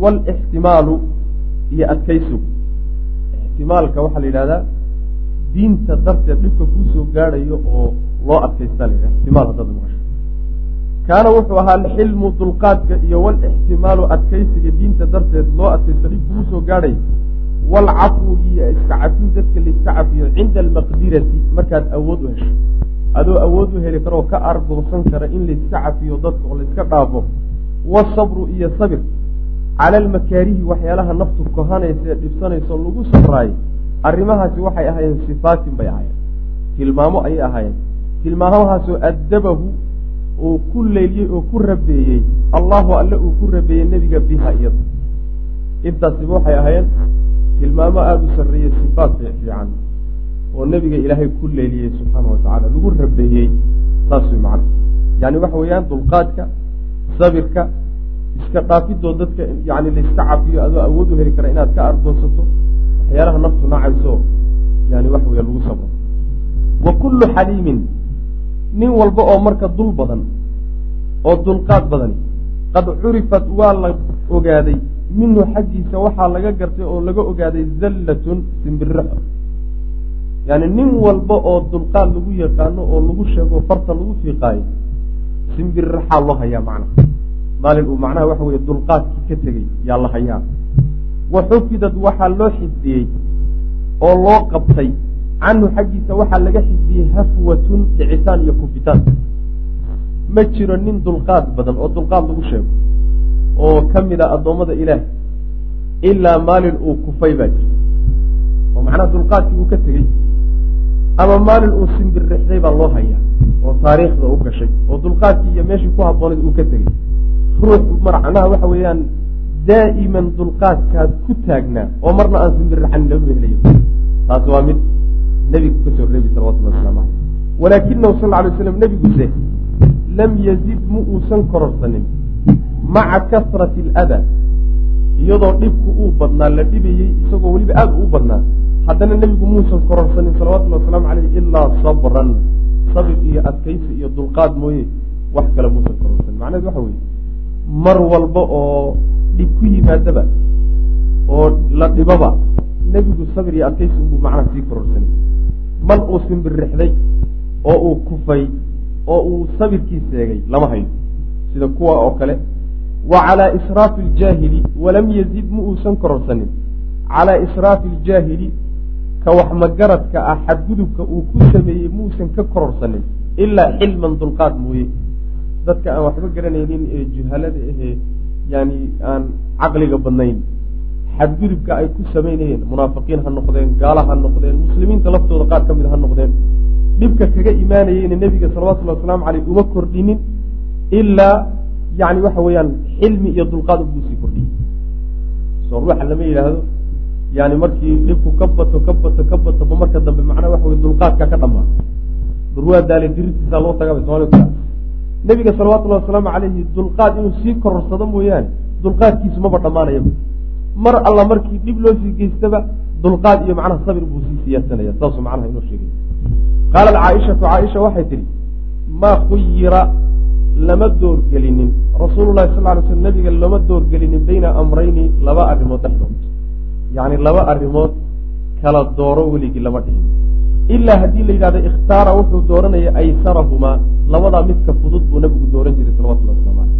walixtimaalu iyo adkaysigu ixtimaalka waxaa la yidhahdaa diinta darteed dhibka kuusoo gaadhayo oo loo adkaysta la yidhahda ixtimaal haddaad maqasho kaana wuxuu ahaa alxilmu dulqaadka iyo walixtimaalu adkaysiga diinta darteed loo adkaysta dhib kuusoo gaadhay. Walcafwu iyo iska cafin dadka laiska cafiyo cinda almaqdirati markaad awood u hesho. Adoo awood u heli karoo ka argoosan kara in layska cafiyo dadka oo layska dhaafo. Wasabru iyo sabir. Cala almakaarihi waxyaalaha naftu kohanaysa ee dhibsanayso lagu sabraayo arrimahaasi waxay ahaayeen sifaatin bay ahaayeen. Tilmaamo ayay ahaayeen. Tilmaamahaasoo addabahu uu ku leeliyey oo ku rabeeyey allahu alle uu ku rabeeyey nebiga biha iyada intaasiba waxay ahaayeen tilmaamo aada u sarreeyey sifaat fiican oo nebiga ilaahay ku leeliyey subxaana wa tacala lagu rabeeyey saas way macana yani waxa weeyaan dulqaadka sabirka iska dhaafidoo dadka yani layska cafiyo adoo awood u heli kara inaad ka ardoonsato waxyaalaha naftu nacayso yani waxa weya lagu sabro wa kullu xaliimin nin walba oo marka dul badan oo dulqaad badani qad curifat waa la ogaaday minhu xaggiisa waxaa laga gartay oo laga ogaaday zallatun simbirixo yani nin walba oo dulqaad lagu yaqaano oo lagu sheego farta lagu fiiqaayo simbirixaa loo hayaa macnaha. Maalin uu macnaha waxa weye dulqaadkii ka tegey yaa la hayaa. Wa xufidad waxaa loo xifdiyey oo loo qabtay canhu xaggiisa waxaa laga xifdiyey hafwatun dhicitaan iyo kufitaan ma jiro nin dulqaad badan oo dulqaad lagu sheego oo ka mid a addoommada ilaah ilaa maalin uu kufay baa jirta. Oo macnaha dulqaadkii uu ka tegey ama maalin uu simbirrixday baa loo hayaa oo taariikhda u gashay oo dulqaadkii iyo meeshii ku habboonayd uu ka tegey ruux macnaha waxa weeyaan daa'iman dulqaadkaad ku taagnaa oo marna aan simbirraxanin lama helayo. Taas waa mid nebigu ka soo reebi salawatullahi waslamu caleyh walaakinahu sal alay slam nebiguse lam yazid ma uusan kororsanin maca kasrati aladaa iyadoo dhibku uu badnaa la dhibayey isagoo weliba aada u badnaa haddana nebigu muusan kororsanin salawatullahi wasalaamu caleyh ilaa sabran. Sabir iyo adkaysi iyo dulqaad mooye wax kale muusan kororsanin. Macnaheed waxa weeye mar walba oo dhib ku yimaadaba oo la dhibaba nebigu sabir iyo adkaysi unbuu macnaha sii kororsanay mar uu simbirrixday oo uu kufay oo uu sabirkii seegay lama hayo sida kuwa oo kale wa calaa israafi aljaahili walam yazid ma uusan kororsanin. Calaa israafi aljaahili ka wax magaradka ah xadgudubka uu ku sameeyey muusan ka kororsanin ilaa xilman dulqaad mooye. Dadka aan waxba garanaynin ee juhalada ahee yani aan caqliga badnayn xadgudubka ay ku samaynayeen munaafiqiin ha noqdeen gaala ha noqdeen muslimiinta laftooda qaar ka mid ha noqdeen dhibka kaga imaanayeyna nebiga salawatullahi wasalaamu caleyh uma kordhinin ilaa yani waxa weeyaan xilmi iyo dulqaad unbuu sii kordhiyey. Soo ruuxa lama yidhaahdo yani markii dhibku ka bato ka bato ka bato ba marka dambe macnaa waxa weye dulqaadka ka dhamaa durwaa daale dirirtiisaa loo tagaba somalia nebiga salawatullahi wasalaamu caleyhi dulqaad inuu sii kororsado mooyaane dulqaadkiisu maba dhammaanayaba mar alla markii dhib loo sii geystaba dulqaad iyo macnaha sabir buu sii siyaasanaya saasuu macnaha inoo sheegay. Qaalat caaishatu caaisha waxay tihi maa khuyira lama doorgelinin. Rasuululahi sal lay sl nabiga lama doorgelinin bayna amrayni laba arrimood dhexdood. Yacni laba arrimood kala dooro weligii lama dhihin. Ilaa haddii la yidhahdo ikhtaara wuxuu dooranaya aysarahumaa labadaa midka fudud buu nabigu dooran jiray salawatullah waslamu caleyh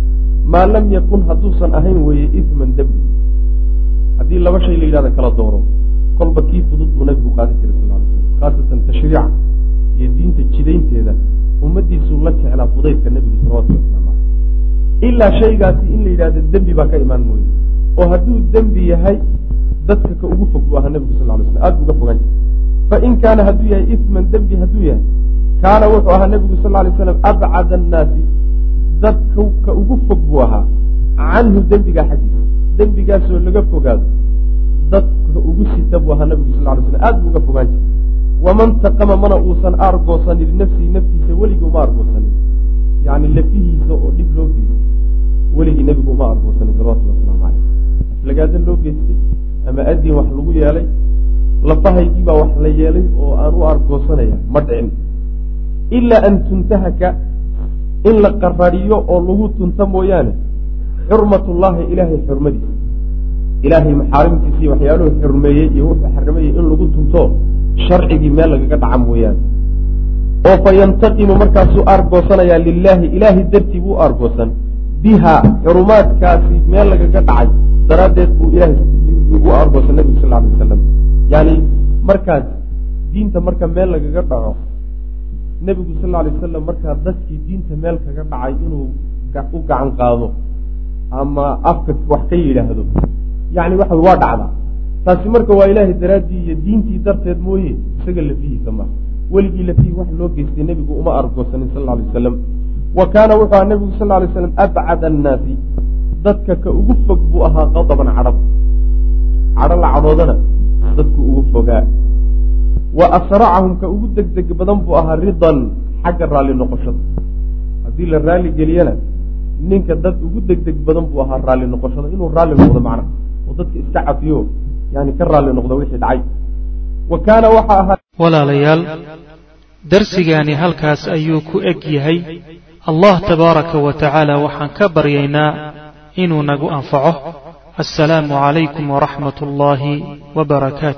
maa lam yakun hadduusan ahayn weeye isman dembi haddii laba shay la yidhahdo kala dooro. Kolba kii fudud buu nabigu qaadan jiray sal lay slam khaasatan tashriica iyo diinta jidaynteeda ummadiisuu la jeclaa fudaydka nebigu salawatullah waslamu caleyh ilaa shaygaasi in la yidhahdo dembi baa ka imaan mooye. Oo hadduu dembi yahay dadka ka ugu fog buu ahaa nebigu sal lay slam aad bu uga fogaan jiray. Fain kaana hadduu yahay isman dembi hadduu yahay kaana wuxuu ahaa nebigu sal lay slam abcada annaasi dadka ka ugu fog buu ahaa. Canhu dembigaa xaggiisa dembigaasoo laga fogaado dadka ugu sita buu ahaa nebigu sal lay slam aad buu uga fogaan jiray waman taqama mana uusan aargoosanin linafsihi naftiisa weligii uma aargoosanin yacni lafihiisa oo dhib loo geystay weligii nebigu uma argoosanin salawatullhi wasalaamu caleyh aflagaada loo geystay ama adin wax lagu yeelay lafahaygii baa wax la yeelay oo aan u argoosanaya ma dhicin. Ilaa an tuntahaka in la qarariyo oo lagu tunta mooyaane xurmatullaahi ilaahay xurmadiisa ilaahay maxaarimtiisa iyo waxyaaluhu xurmeeyey iyo wuxuu xarimayey in lagu tunto sharcigii meel lagaga dhaca mooyaane oo fa yantaqimu markaasuu aargoosanayaa lilaahi ilaahay dartii buu aargoosan. Biha xurumaadkaasi meel lagaga dhacay daraaddeed buu ilahay u aargoosan nebigu sal alay wasalam yani markaas diinta marka meel lagaga dhaco nebigu sal alay wasalam markaa dadkii diinta meel kaga dhacay inuu u gacan qaado ama afka wax ka yidhaahdo. Yani waxa waa dhacdaa taasi marka waa ilaahay daraaddii iyo diintii darteed mooye isaga lafihiisa maaha weligii lafihii wax loo geystay nebigu uma argoosanin sal alay wasalam wa kaana wuxuu aha nebigu sal lay slam abcad annaasi. Dadka ka ugu fog buu ahaa qadaban cadhab cadho la cadhoodana dadku ugu fogaa. Wa asracahum ka ugu degdeg badan buu ahaa ridan xagga raalli noqoshada. Haddii la raalli geliyana ninka dad ugu degdeg badan buu ahaa raalli noqoshada. Inuu raalli noqdo macna oo dadka iska cafiyo yani ka raalli noqdo wixii dhacay. Wa kaana waxaa ahaa walaalayaal darsigaani halkaas ayuu ku eg yahay. Allah tabaaraka wa tacaala waxaan ka baryaynaa inuu nagu anfaco. Assalaamu calaykum waraxmat ullaahi wbarakaatu